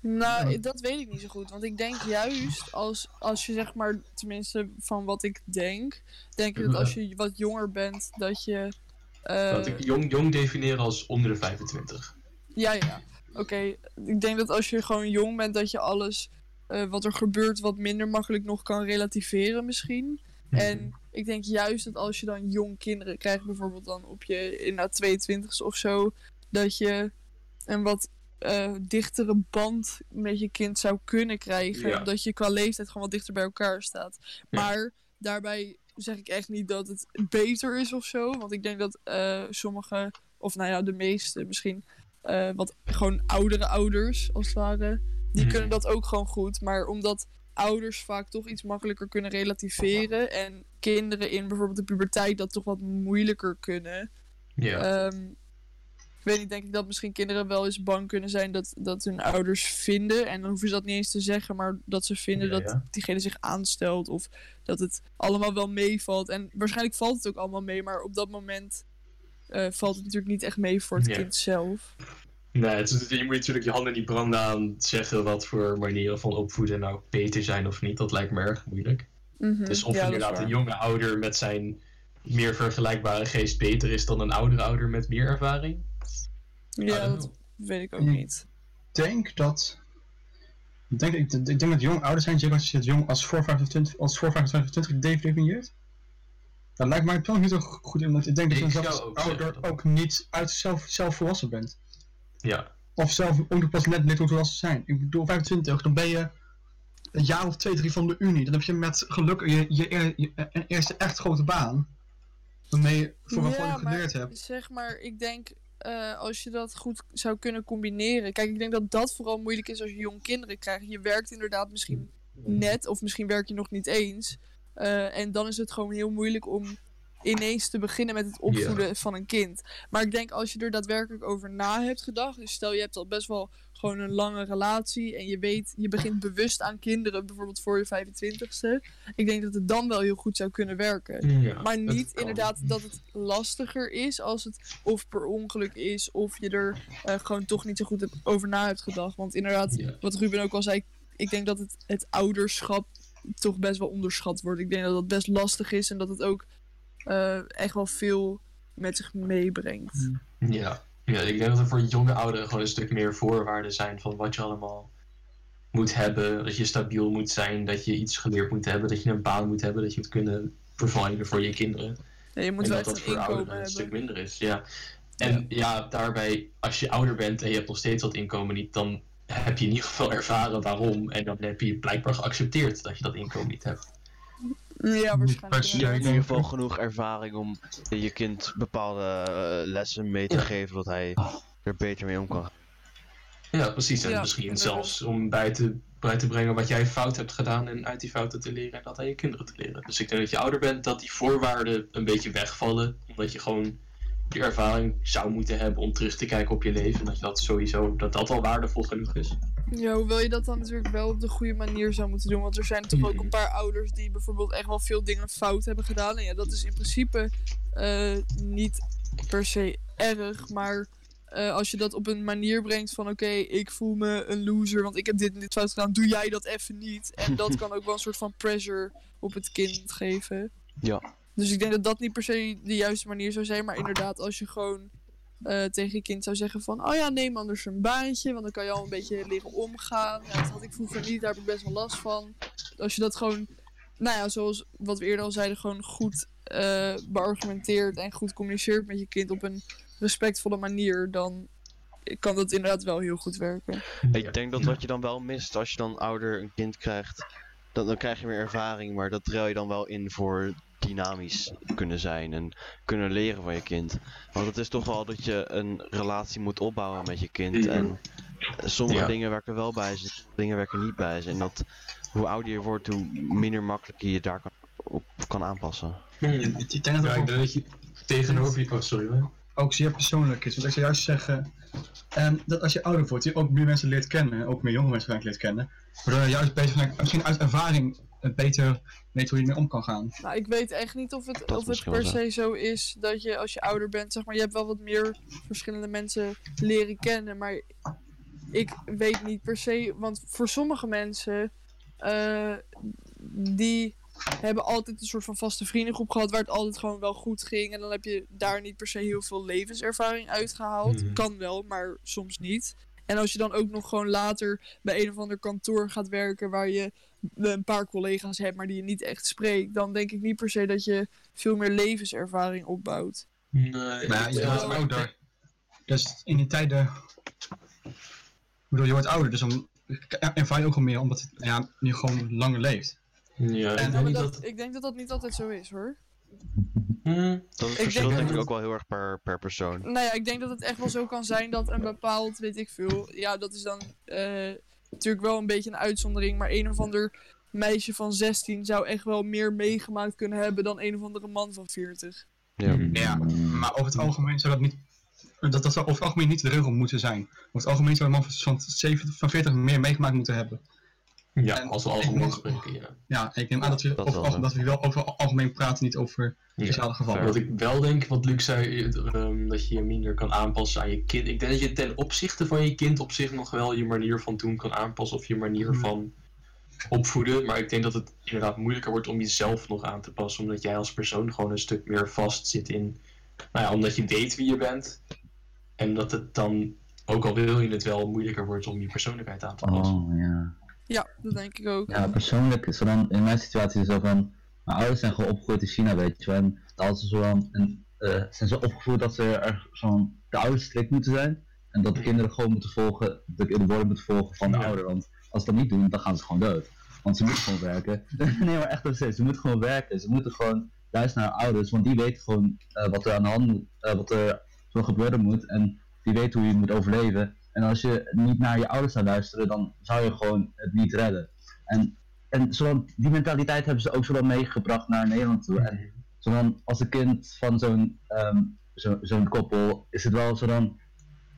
Nou, dat weet ik niet zo goed. Want ik denk juist als, als je zeg maar, tenminste van wat ik denk, denk ik dat als je wat jonger bent, dat je. eh, Dat ik jong, jong definiëren als onder de 25. Ja, ja. Oké, ik denk dat als je gewoon jong bent, dat je alles eh, wat er gebeurt wat minder makkelijk nog kan relativeren misschien. En ik denk juist dat als je dan jong kinderen krijgt, bijvoorbeeld dan op je inderdaad 22 of zo, dat je een wat eh, dichtere band met je kind zou kunnen krijgen. Ja. Dat je qua leeftijd gewoon wat dichter bij elkaar staat. Maar daarbij zeg ik echt niet dat het beter is of zo. Want ik denk dat eh sommige, of nou ja, de meeste misschien, eh, wat gewoon oudere ouders als het ware, die Mhm. kunnen dat ook gewoon goed. Maar omdat ouders vaak toch iets makkelijker kunnen relativeren. En kinderen in bijvoorbeeld de puberteit dat toch wat moeilijker kunnen. ja. Ehm, ik weet niet, denk ik dat misschien kinderen wel eens bang kunnen zijn dat, dat hun ouders vinden. En dan hoeven ze dat niet eens te zeggen, maar dat ze vinden Ja, dat ja. diegene zich aanstelt. Of dat het allemaal wel meevalt. En waarschijnlijk valt het ook allemaal mee, maar op dat moment eh, valt het natuurlijk niet echt mee voor het Ja. kind zelf. Nee, het is, je moet natuurlijk je handen niet branden aan zeggen wat voor manieren van opvoeden nou beter zijn of niet. Dat lijkt me erg moeilijk. Mhm, Dus of ja, inderdaad een jonge ouder met zijn meer vergelijkbare geest beter is dan een oudere ouder met meer ervaring. Ja, dat weet ik ook niet. Ik denk dat. Ik denk, ik, ik denk dat jong ouders zijn, zeker als je het jong als voor 25, als voor 25 definieert. Dat lijkt mij toch niet zo goed in, want ik denk dat je zelf als ook ouder ook niet uit zelf, zelf volwassen bent. Ja, Of zelf ook pas net leert hoe volwassen zijn. Ik bedoel, 25, dan ben je een jaar of twee, drie van de Unie. Dan heb je met geluk je, je, eer- je, een eerste echt grote baan. Waarmee je voor wat je maar geleerd hebt. zeg maar, ik denk eh, als je dat goed zou kunnen combineren. Kijk, ik denk dat dat vooral moeilijk is als je jong kinderen krijgt. Je werkt inderdaad misschien net, of misschien werk je nog niet eens. Eh, en dan is het gewoon heel moeilijk om ineens te beginnen met het opvoeden van een kind. Maar ik denk als je er daadwerkelijk over na hebt gedacht. Dus stel je hebt al best wel gewoon een lange relatie. En je weet, je begint bewust aan kinderen, bijvoorbeeld voor je 25ste. Ik denk dat het dan wel heel goed zou kunnen werken. ja Maar niet inderdaad dat het lastiger is als het of per ongeluk is of je er eh, gewoon toch niet zo goed hebt- over na hebt gedacht. Want inderdaad, Ja. wat Ruben ook al zei, ik denk dat het, het ouderschap toch best wel onderschat wordt. Ik denk dat dat best lastig is en dat het ook echt wel veel met zich meebrengt. Ja. ja, ik denk dat er voor jonge ouderen gewoon een stuk meer voorwaarden zijn van wat je allemaal moet hebben. Dat je stabiel moet zijn, dat je iets geleerd moet hebben, dat je een baan moet hebben, dat je moet kunnen providen voor je kinderen. Ja, je moet en wel dat dat een voor inkomen ouderen een stuk hebben. minder is. Ja. En ja. daarbij, als je ouder bent en je hebt nog steeds dat inkomen niet, dan heb je in ieder geval ervaren waarom. En dan heb je blijkbaar geaccepteerd dat je dat inkomen niet hebt. Ja, waarschijnlijk. Je hebt in ieder geval genoeg ervaring om je kind bepaalde eh, lessen mee te Ja. geven, dat hij er beter mee om kan gaan. Ja, precies. En Ja, misschien zelfs om bij te, bij te brengen wat jij fout hebt gedaan en uit die fouten te leren en dat aan je kinderen te leren. Dus ik denk dat je ouder bent, dat die voorwaarden een beetje wegvallen. Omdat je gewoon die ervaring zou moeten hebben om terug te kijken op je leven. En dat je dat sowieso, dat dat al waardevol genoeg is. Ja, hoewel je dat dan natuurlijk wel op de goede manier zou moeten doen. Want er zijn toch ook een paar ouders die bijvoorbeeld echt wel veel dingen fout hebben gedaan. En ja, dat is in principe eh, niet per se erg. Maar eh, als je dat op een manier brengt van oké, ik voel me een loser, want ik heb dit en dit fout gedaan, doe jij dat even niet. En dat kan ook wel een soort van pressure op het kind geven. Ja. Dus ik denk dat dat niet per se de juiste manier zou zijn. Maar inderdaad, als je gewoon eh, tegen je kind zou zeggen van... Oh ja, neem anders een baantje, want dan kan je al een beetje leren omgaan. Ja, dat had ik vroeger niet, daar heb ik best wel last van. Als je dat gewoon, nou ja, zoals wat we eerder al zeiden... gewoon goed eh beargumenteert en goed communiceert met je kind op een respectvolle manier... dan kan dat inderdaad wel heel goed werken. Ik denk dat wat je dan wel mist als je dan ouder een kind krijgt, dan, dan krijg je meer ervaring, maar dat ruil je dan wel in voor dynamisch kunnen zijn en kunnen leren van je kind. Want het is toch wel dat je een relatie moet opbouwen met je kind en sommige Ja. dingen werken wel bij ze, dingen werken niet bij ze. En dat hoe ouder je wordt, hoe minder makkelijk je je daar kan, op kan aanpassen. Hmm. Ik denk dat Ja, het ik denk dat je tegenover je... Oh, sorry hoor. ook zeer persoonlijk is. Want ik zou juist zeggen ehm, dat als je ouder wordt, je ook meer mensen leert kennen, ook meer jonge mensen leert kennen, waardoor je juist beter, vanuit- misschien uit ervaring beter weet hoe je ermee om kan gaan. Nou, ik weet echt niet of het, Dat of het per se zo is dat je als je ouder bent, zeg maar, je hebt wel wat meer verschillende mensen leren kennen, maar ik weet niet per se, want voor sommige mensen, eh, die hebben altijd een soort van vaste vriendengroep gehad waar het altijd gewoon wel goed ging en dan heb je daar niet per se heel veel levenservaring uitgehaald. Mhm. Kan wel, maar soms niet. En als je dan ook nog gewoon later bij een of ander kantoor gaat werken waar je een paar collega's hebt, maar die je niet echt spreekt, dan denk ik niet per se dat je veel meer levenservaring opbouwt. Nee, Maar ja, je wordt ouder. Dus in die tijden. Ik bedoel, je wordt ouder, dus dan ervaar je ook wel meer, omdat het, ja, je gewoon langer leeft. Ja, En- ik denk dat, dat... ik denk dat dat niet altijd zo is hoor. Hmm, Dat denk verschilt denk, dat ik ook wel heel erg per, per persoon. Nou ja, ik denk dat het echt wel zo kan zijn dat een bepaald, weet ik veel, ja, dat is dan eh, natuurlijk wel een beetje een uitzondering, maar een of ander meisje van 16 zou echt wel meer meegemaakt kunnen hebben dan een of andere man van 40. Ja. Ja, maar over het algemeen zou dat niet. Dat, dat zou over het algemeen niet de regel moeten zijn. Over het algemeen zou een man van, van, 70, van 40 meer meegemaakt moeten hebben. Ja, En als we algemeen spreken, ja. Ja, ik neem aan dat we, Dat over, wel, al- dat we wel over algemeen praten, niet over Ja. speciale gevallen. Wat ik wel denk, wat Luc zei, ehm, dat je je minder kan aanpassen aan je kind. Ik denk dat je ten opzichte van je kind op zich nog wel je manier van doen kan aanpassen of je manier Hmm. van opvoeden. Maar ik denk dat het inderdaad moeilijker wordt om jezelf nog aan te passen, omdat jij als persoon gewoon een stuk meer vast zit in, nou ja, omdat je weet wie je bent. En dat het dan, ook al wil je het wel, moeilijker wordt om je persoonlijkheid aan te passen. Oh, ja. Ja, dat denk ik ook. Ja, persoonlijk is er dan in mijn situatie zo van. Mijn ouders zijn gewoon opgegroeid in China, weet je wel. En dan hadden ze zo van, en, eh, zijn ze opgevoed dat ze er zo'n de ouders strikt moeten zijn. En dat de kinderen gewoon moeten volgen, de, de woorden moeten volgen van de Ja. ouder. Want als ze dat niet doen, dan gaan ze gewoon dood. Want ze moeten gewoon werken. (laughs) nee, maar echt precies. Ze moeten gewoon werken. Ze moeten gewoon luisteren naar ouders. Want die weten gewoon eh, wat er aan de hand moet, eh, wat er zo gebeuren moet. En die weten hoe je moet overleven. En als je niet naar je ouders zou luisteren, dan zou je gewoon het niet redden. En, en zolang, die mentaliteit hebben ze ook zo meegebracht naar Nederland toe. En dan, als een kind van zo'n ehm, zo, zo'n koppel, is het wel zo dan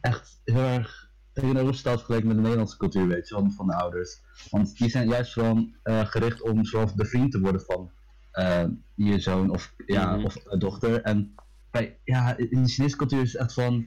echt heel erg tegenovergesteld vergeleken met de Nederlandse cultuur, weet je, van, van de ouders. Want die zijn juist vooral eh, gericht om zoals de vriend te worden van eh, je zoon of, ja, Mhm. of eh, dochter. En bij, ja, in de Chinese cultuur is het echt van,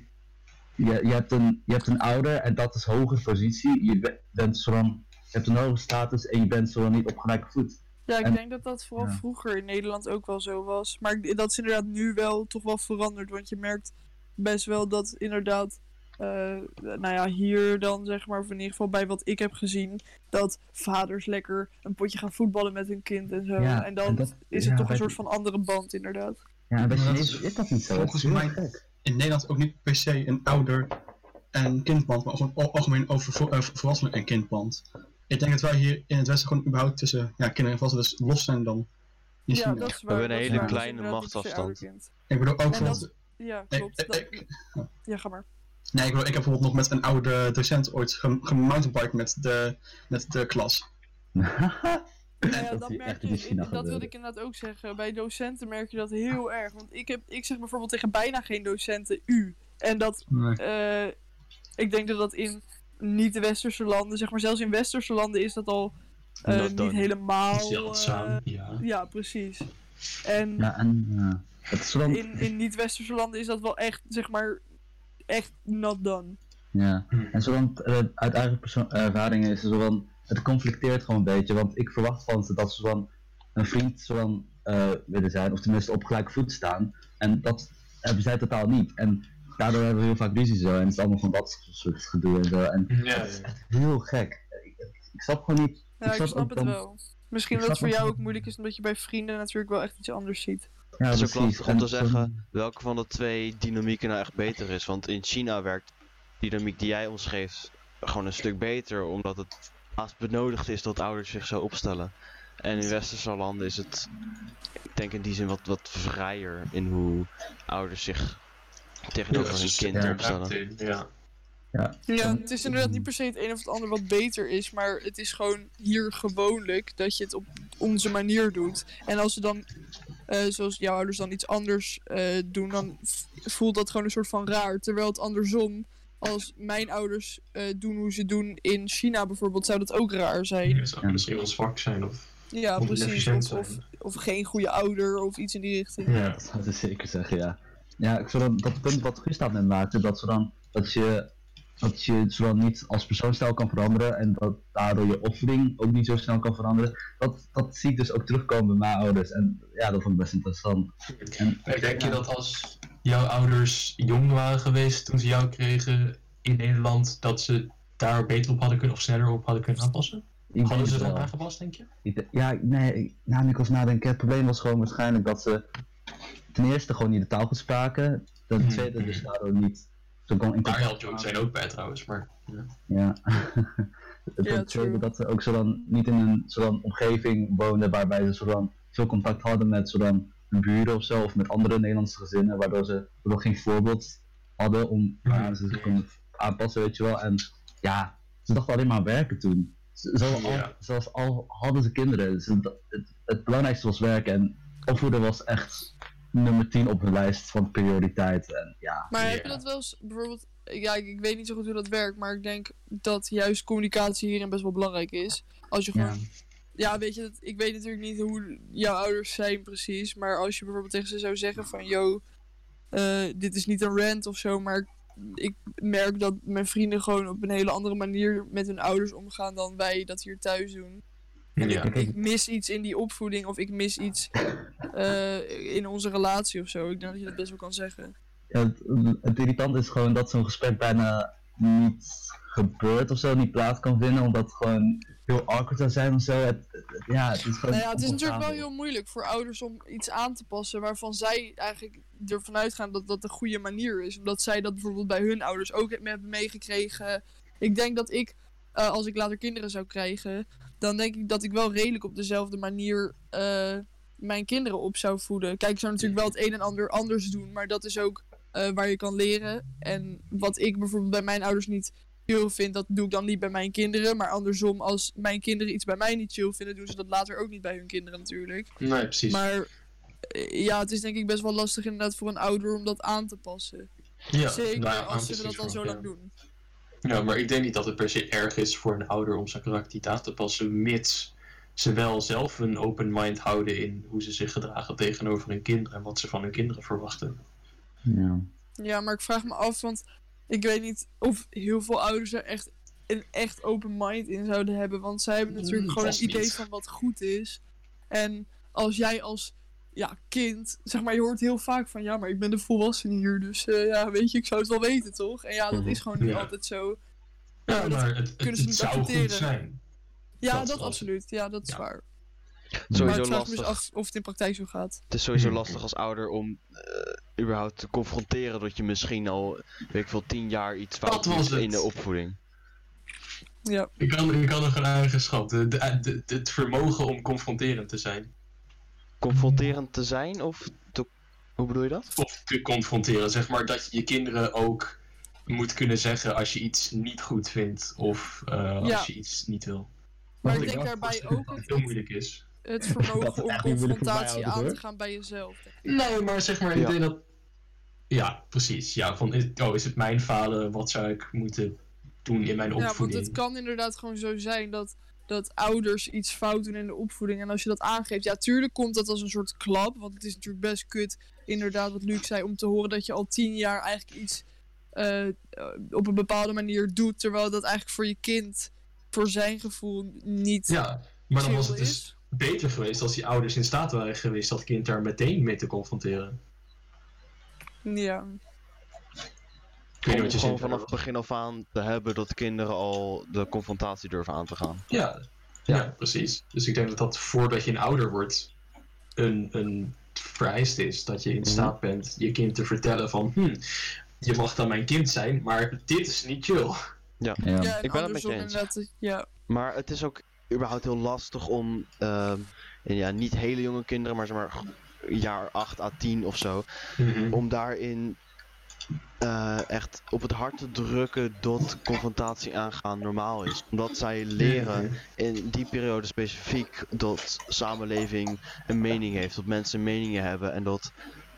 je, je, hebt een, je hebt een ouder en dat is hoge positie. Je be- bent zo dan, je hebt een hoge status en je bent zo dan niet op gelijke voet. Ja, ik En- denk dat dat vooral ja. vroeger in Nederland ook wel zo was. Maar dat is inderdaad nu wel toch wel veranderd. Want je merkt best wel dat inderdaad, eh, nou ja, hier dan zeg maar, of in ieder geval bij wat ik heb gezien, dat vaders lekker een potje gaan voetballen met hun kind en zo. Ja, en dan en dat- is ja, het toch een soort van andere band inderdaad. Ja, en bij Maar dat Chinezen is is dat niet zo. volgens mij-. In Nederland ook niet per se een ouder- en kindband, maar gewoon al- algemeen over vo- eh, volwassenen en kindband. Ik denk dat wij hier in het Westen gewoon überhaupt tussen ja, kinderen en volwassenen dus los zijn dan in Ja, China. dat is waar. hebben een hele waar. Kleine machtsafstand. Ik bedoel ook dat- Ja, klopt. ik- Dat- ik- Ja, ga maar. nee, ik, bedoel, ik heb bijvoorbeeld nog met een oude docent ooit gem- gemountainbiked met de, met de klas. (laughs) Ja, Dat merk je, China dat wil gebeuren. ik inderdaad ook zeggen. Bij docenten merk je dat heel erg. Want ik, heb, ik zeg bijvoorbeeld tegen bijna geen docenten u. En dat, Nee. eh, ik denk dat dat in niet-westerse landen, zeg maar zelfs in westerse landen is dat al eh, niet helemaal... Zeldzaam, eh, ja. ja, precies. En Ja, en ja. Het is zo dan, in, in niet-westerse landen is dat wel echt, zeg maar, echt not done. ja. En zo dan, eh, uit eigen ervaringen is het zo van, het conflicteert gewoon een beetje, want ik verwacht van ze dat ze van een vriend zo dan eh, willen zijn, of tenminste op gelijke voet staan, en dat hebben zij totaal niet. En daardoor hebben we heel vaak ruzie zo, en het is allemaal van dat soort gedoe en zo, en Ja, het is echt heel gek. Ik, ik snap gewoon niet, Ja, ik snap het dan- wel. Misschien dat het voor jou ook- ook moeilijk is, omdat je bij vrienden natuurlijk wel echt iets anders ziet. ja Het is ook precies. lastig om te zeggen welke van de twee dynamieken nou echt beter is. Want in China werkt de dynamiek die jij omschreef gewoon een stuk beter, omdat het haast benodigd is dat ouders zich zo opstellen. En in westerse landen is het, ik denk in die zin wat, wat vrijer in hoe ouders zich tegenover Ja, hun kind ja, opstellen. Ja, ja. Ja, het is inderdaad niet per se het een of het ander wat beter is, maar het is gewoon hier gewoonlijk dat je het op onze manier doet. En als ze dan, eh, zoals jouw ouders dan iets anders eh, doen, dan voelt dat gewoon een soort van raar. Terwijl het andersom, als mijn ouders eh, doen hoe ze doen in China bijvoorbeeld, zou dat ook raar zijn. Dat zou misschien wel zwak zijn of Ja, precies. Of, of, zijn. of geen goede ouder of iets in die richting. Ja, dat zou ik zeker zeggen, ja. Ja, ik zou dan, dat punt wat Gustav net maakte, dat, ze dan, dat je, dat je zo dan niet als persoon snel kan veranderen en dat daardoor je opvoeding ook niet zo snel kan veranderen, dat, dat zie ik dus ook terugkomen bij mijn ouders. En ja, dat vond ik best interessant. En, denk je dat als jouw ouders jong waren geweest toen ze jou kregen in Nederland, dat ze daar beter op hadden kunnen of sneller op hadden kunnen aanpassen? ik Hadden ze wel. aangepast, denk je? Ik ja, nee, ik- nou, nu ik was nadenken, het probleem was gewoon waarschijnlijk dat ze ten eerste gewoon niet de taal goed spraken, ten Hmm. tweede dus daardoor niet zo kon in Daar helpt Jood zijn ook bij trouwens, maar ja. Ja. (laughs) Het Ja, dat ze ook zo dan niet in een zo dan omgeving woonden waarbij ze zo dan veel contact hadden met zo dan hun buren of zo, of met andere Nederlandse gezinnen, waardoor ze nog geen voorbeeld hadden om waar ze zich konden aanpassen, weet je wel. En ja, ze dachten alleen maar aan werken toen. Al, Ja. Zelfs al hadden ze kinderen, ze, dat- het, het belangrijkste was werken en opvoeden was echt nummer 10 op hun lijst van prioriteit. En ja, Maar heb je dat wel eens, bijvoorbeeld, ja, ik, ik weet niet zo goed hoe dat werkt, maar ik denk dat juist communicatie hierin best wel belangrijk is. Als je gewoon, ja. Ja, weet je, dat- ik weet natuurlijk niet hoe jouw ouders zijn precies, maar als je bijvoorbeeld tegen ze zou zeggen van, yo, eh, dit is niet een rant of zo, maar ik merk dat mijn vrienden gewoon op een hele andere manier met hun ouders omgaan dan wij dat hier thuis doen. En Ja. ik, ik mis iets in die opvoeding of ik mis iets eh, in onze relatie of zo. Ik denk dat je dat best wel kan zeggen. Ja, het, het irritant is gewoon dat zo'n gesprek bijna niet gebeurt of zo, niet plaats kan vinden, omdat het gewoon heel awkward zou zijn of zo. Het, het- ja, het is gewoon. Nou ja, het is natuurlijk wel heel moeilijk voor ouders om iets aan te passen waarvan zij eigenlijk ervan uitgaan dat dat een goede manier is. Omdat zij dat bijvoorbeeld bij hun ouders ook hebben meegekregen. Ik denk dat ik, eh, als ik later kinderen zou krijgen, dan denk ik dat ik wel redelijk op dezelfde manier eh, mijn kinderen op zou voeden. Kijk, ik zou natuurlijk wel het een en ander anders doen, maar dat is ook eh, waar je kan leren. En wat ik bijvoorbeeld bij mijn ouders niet chill vind, dat doe ik dan niet bij mijn kinderen. Maar andersom, als mijn kinderen iets bij mij niet chill vinden, doen ze dat later ook niet bij hun kinderen natuurlijk. Nee, precies. Maar eh, ja, het is denk ik best wel lastig inderdaad voor een ouder om dat aan te passen. ja, Zeker nou ja, als ze dat al is zo lang doen. Ja, maar ik denk niet dat het per se erg is voor een ouder om zijn karakter niet aan te passen, mits ze wel zelf een open mind houden in hoe ze zich gedragen tegenover hun kinderen en wat ze van hun kinderen verwachten. Ja. Ja, maar ik vraag me af, want ik weet niet of heel veel ouders er echt een echt open mind in zouden hebben. Want zij hebben natuurlijk Mm, gewoon een idee niet. van wat goed is. En als jij als ja, kind, zeg maar, je hoort heel vaak van ja, maar ik ben de volwassene hier. Dus eh, ja, weet je, ik zou het wel weten, toch? En ja, dat Mhm. is gewoon niet Ja. altijd zo. Ja, maar dat het, kunnen het, ze niet zou goed accepteren. zijn. Ja, Dat absoluut. Ja, dat is Ja. waar. Maar vraag me dus af of het in praktijk zo gaat. Het is sowieso Hmm. lastig als ouder om eh, überhaupt te confronteren dat je misschien al, weet ik veel, tien jaar iets fout doet het. in de opvoeding. Ja, Ik kan, ik kan nog een eigenschap. De, de, de- het vermogen om confronterend te zijn. Confronterend te zijn of te... Hoe bedoel je dat? Of te confronteren. Zeg maar dat je je kinderen ook moet kunnen zeggen als je iets niet goed vindt. Of eh, Ja. als je iets niet wil. maar ik denk daarbij ook Dat het, het heel moeilijk is. Het (laughs) Dat vermogen om confrontatie aan hoor. te gaan bij jezelf. Nee, maar zeg maar, ik denk dat... Ja, precies. Ja, van, is, oh, is het mijn falen? Wat zou ik moeten doen in mijn Ja, want opvoeding? het kan inderdaad gewoon zo zijn dat, dat ouders iets fout doen in de opvoeding. En als je dat aangeeft, ja, tuurlijk komt dat als een soort klap. Want het is natuurlijk best kut, inderdaad, wat Luc zei, om te horen dat je al tien jaar eigenlijk iets eh, op een bepaalde manier doet. Terwijl dat eigenlijk voor je kind, voor zijn gevoel, niet Ja, maar dan was het dus is. Beter geweest als die ouders in staat waren geweest dat kind daar meteen mee te confronteren. Ja. Ik weet niet wat je gewoon vanaf het begin af aan te hebben dat kinderen al de confrontatie durven aan te gaan. Ja, ja. precies. Dus ik denk dat dat voordat je een ouder wordt, een, een vereist is. Dat je in Mhm. staat bent je kind te vertellen van, hm, je mag dan mijn kind zijn, maar dit is niet chill. Ja. ja, ik ben het met je eens. Ja, Maar het is ook überhaupt heel lastig om, en ja, niet hele jonge kinderen, maar zeg maar jaar 8 à 10 of zo, Mhm. om daarin eh, echt op het hart te drukken dat confrontatie aangaan normaal is. Omdat zij leren in die periode specifiek dat samenleving een mening heeft, dat mensen meningen hebben en dat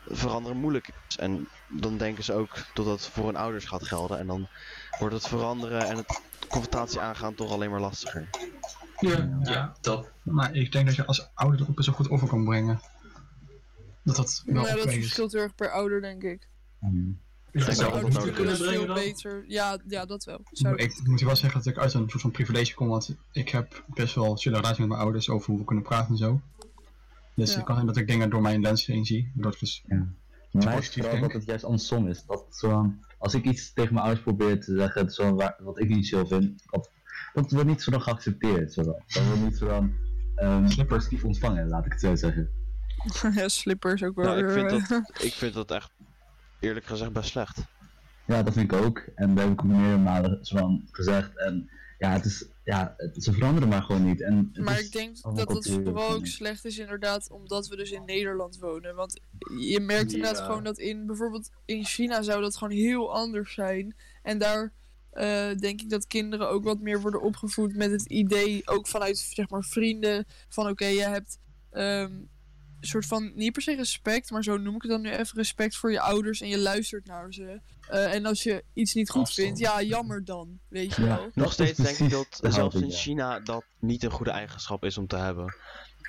veranderen moeilijk is. En dan denken ze ook dat dat voor hun ouders gaat gelden en dan wordt het veranderen en het confrontatie aangaan toch alleen maar lastiger. Ja, ja, dat. Maar ik denk dat je als ouder het ook best wel goed over kan brengen. Dat dat wel ja, dat verschilt heel erg per ouder, denk ik. Mm. Ik denk dat het kunnen veel brengen dan. beter. Ja, ja, dat wel. Zou Ik, ik moet je wel zeggen dat ik uit een soort van privilege kom, want ik heb best wel chille relatie met mijn ouders over hoe we kunnen praten en zo. Dus Ja. het kan zijn dat ik dingen door mijn lens heen zie. Waardoor ik dus, Ja. Mij is vooral dat het juist andersom is. Dat zo, als ik iets tegen mijn ouders probeer te zeggen, zo waar, wat ik niet chill vind, dat, dat wordt niet zo dan geaccepteerd. Zo dan. Dat wordt niet zo dan ehm, positief ontvangen, laat ik het zo zeggen. (laughs) ja, slippers ook wel. Ja, ik vind weer, dat, ik vind dat echt eerlijk gezegd best slecht. Ja, dat vind ik ook. En dat heb ik ook meerdere malen zo van gezegd. En ja, het is, ja, het, ze veranderen maar gewoon niet. En Maar ik denk dat het cultuur vooral ook slecht is inderdaad omdat we dus in Nederland wonen. Want je merkt inderdaad Ja. gewoon dat in bijvoorbeeld in China zou dat gewoon heel anders zijn. En daar eh, denk ik dat kinderen ook wat meer worden opgevoed met het idee, ook vanuit zeg maar vrienden, van oké, je hebt ehm, een soort van, niet per se respect, maar zo noem ik het dan nu even, respect voor je ouders en je luistert naar ze. Eh, en als je iets niet goed Afstand. vindt, ja, jammer dan, weet je Ja. wel. Nog steeds denk ik dat de zelfs in. China dat niet een goede eigenschap is om te hebben.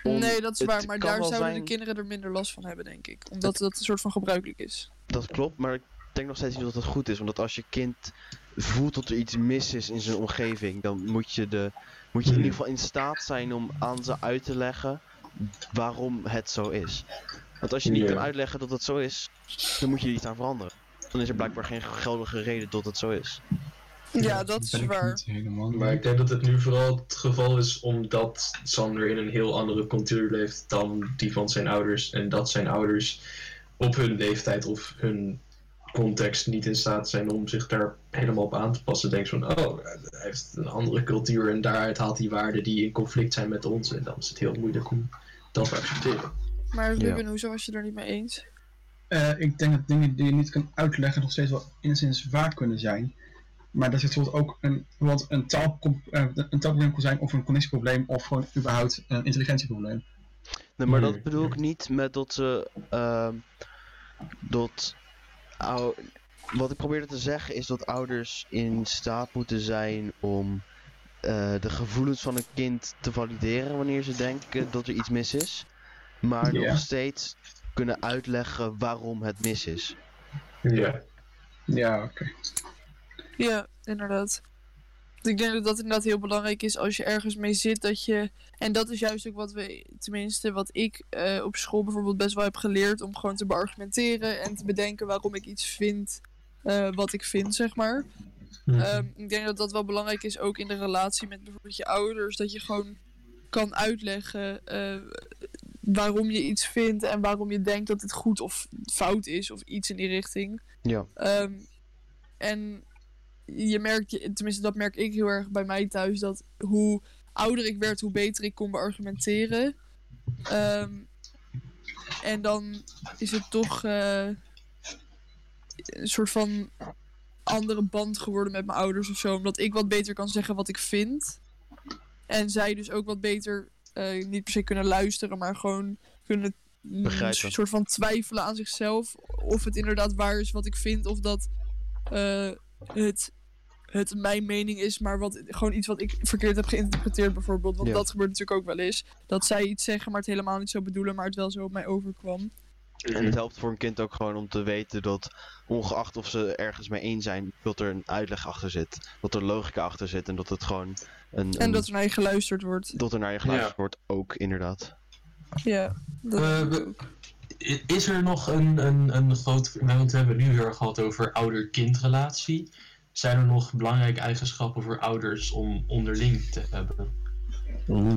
Om- Nee, dat is waar. Maar daar zouden zijn- de kinderen er minder last van hebben, denk ik. Omdat dat een soort van gebruikelijk is. Dat klopt, maar ik denk nog steeds niet dat het goed is. Omdat als je kind voelt dat er iets mis is in zijn omgeving, dan moet je, de, moet je in ieder geval in staat zijn om aan ze uit te leggen waarom het zo is. Want als je niet Ja. kan uitleggen dat het zo is, dan moet je er iets aan veranderen. Dan is er blijkbaar geen geldige reden dat het zo is. Ja, dat is waar. helemaal. Maar ik denk dat het nu vooral het geval is omdat Sander in een heel andere cultuur leeft dan die van zijn ouders. En dat zijn ouders op hun leeftijd of hun context niet in staat zijn om zich daar helemaal op aan te passen. Denk van, oh, hij heeft een andere cultuur en daaruit haalt hij waarden die in conflict zijn met ons. En dan is het heel moeilijk om dat te accepteren. Maar Ja. Ruben, hoezo was je er niet mee eens? Eh, ik denk dat dingen die je niet kan uitleggen nog steeds wel enigszins waar kunnen zijn. Maar dat zit bijvoorbeeld ook een, bijvoorbeeld een, taal, eh, een taalprobleem kan zijn of een connectieprobleem of gewoon überhaupt een intelligentieprobleem. Nee, maar dat bedoel ik niet met dat ze. ehm dat. Ou- wat ik probeerde te zeggen is dat ouders in staat moeten zijn om eh, de gevoelens van een kind te valideren wanneer ze denken dat er iets mis is. Maar nog steeds kunnen uitleggen waarom het mis is. Ja, Ja, oké. Ja, inderdaad. Ik denk dat dat inderdaad heel belangrijk is als je ergens mee zit. Dat je, en dat is juist ook wat we, tenminste wat ik eh, op school bijvoorbeeld best wel heb geleerd. Om gewoon te beargumenteren en te bedenken waarom ik iets vind eh, wat ik vind, zeg maar. Ehm, ik denk dat dat wel belangrijk is, ook in de relatie met bijvoorbeeld je ouders. Dat je gewoon kan uitleggen eh, waarom je iets vindt en waarom je denkt dat het goed of fout is of iets in die richting. Ja. Ehm, en je merkt, tenminste dat merk ik heel erg bij mij thuis, dat hoe ouder ik werd, hoe beter ik kon beargumenteren. Ehm, en dan is het toch eh, een soort van andere band geworden met mijn ouders of zo. Omdat ik wat beter kan zeggen wat ik vind. En zij dus ook wat beter, eh, niet per se kunnen luisteren, maar gewoon kunnen Begrijpen. een soort van twijfelen aan zichzelf. Of het inderdaad waar is wat ik vind, of dat eh, het, het mijn mening is, maar wat, gewoon iets wat ik verkeerd heb geïnterpreteerd bijvoorbeeld. Want Ja. dat gebeurt natuurlijk ook wel eens. Dat zij iets zeggen, maar het helemaal niet zo bedoelen, maar het wel zo op mij overkwam. En het helpt voor een kind ook gewoon om te weten dat, ongeacht of ze ergens mee eens zijn, dat er een uitleg achter zit. Dat er logica achter zit en dat het gewoon een. En dat er naar je geluisterd wordt. dat er naar je geluisterd wordt, ook inderdaad. Ja, dat Eh, Is er nog een, een, een groot. Want we hebben het nu heel erg gehad over ouder-kindrelatie. Zijn er nog belangrijke eigenschappen voor ouders om onderling te hebben? Oeh.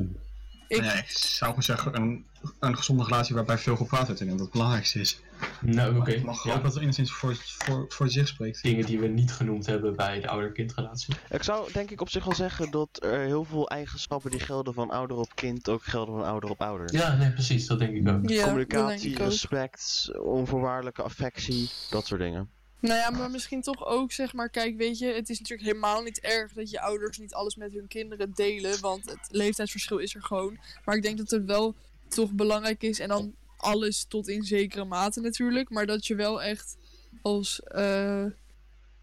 Ik- Ja, ik zou gewoon zeggen een, een gezonde relatie waarbij veel gepraat wordt en dat het belangrijkste is. Nou, oké. Ik mag ja. ook dat er enigszins voor, voor, voor zich spreekt. Dingen die we niet genoemd hebben bij de ouder-kindrelatie. Ik zou denk ik op zich wel zeggen dat er heel veel eigenschappen die gelden van ouder op kind ook gelden van ouder op ouder. Ja, nee, precies. Dat denk ik ook. Ja, Communicatie, denk ik ook. respect, onvoorwaardelijke affectie, dat soort dingen. Nou ja, maar misschien toch ook, zeg maar, kijk, weet je, het is natuurlijk helemaal niet erg dat je ouders niet alles met hun kinderen delen, want het leeftijdsverschil is er gewoon. Maar ik denk dat het wel toch belangrijk is, en dan alles tot in zekere mate natuurlijk, maar dat je wel echt als eh,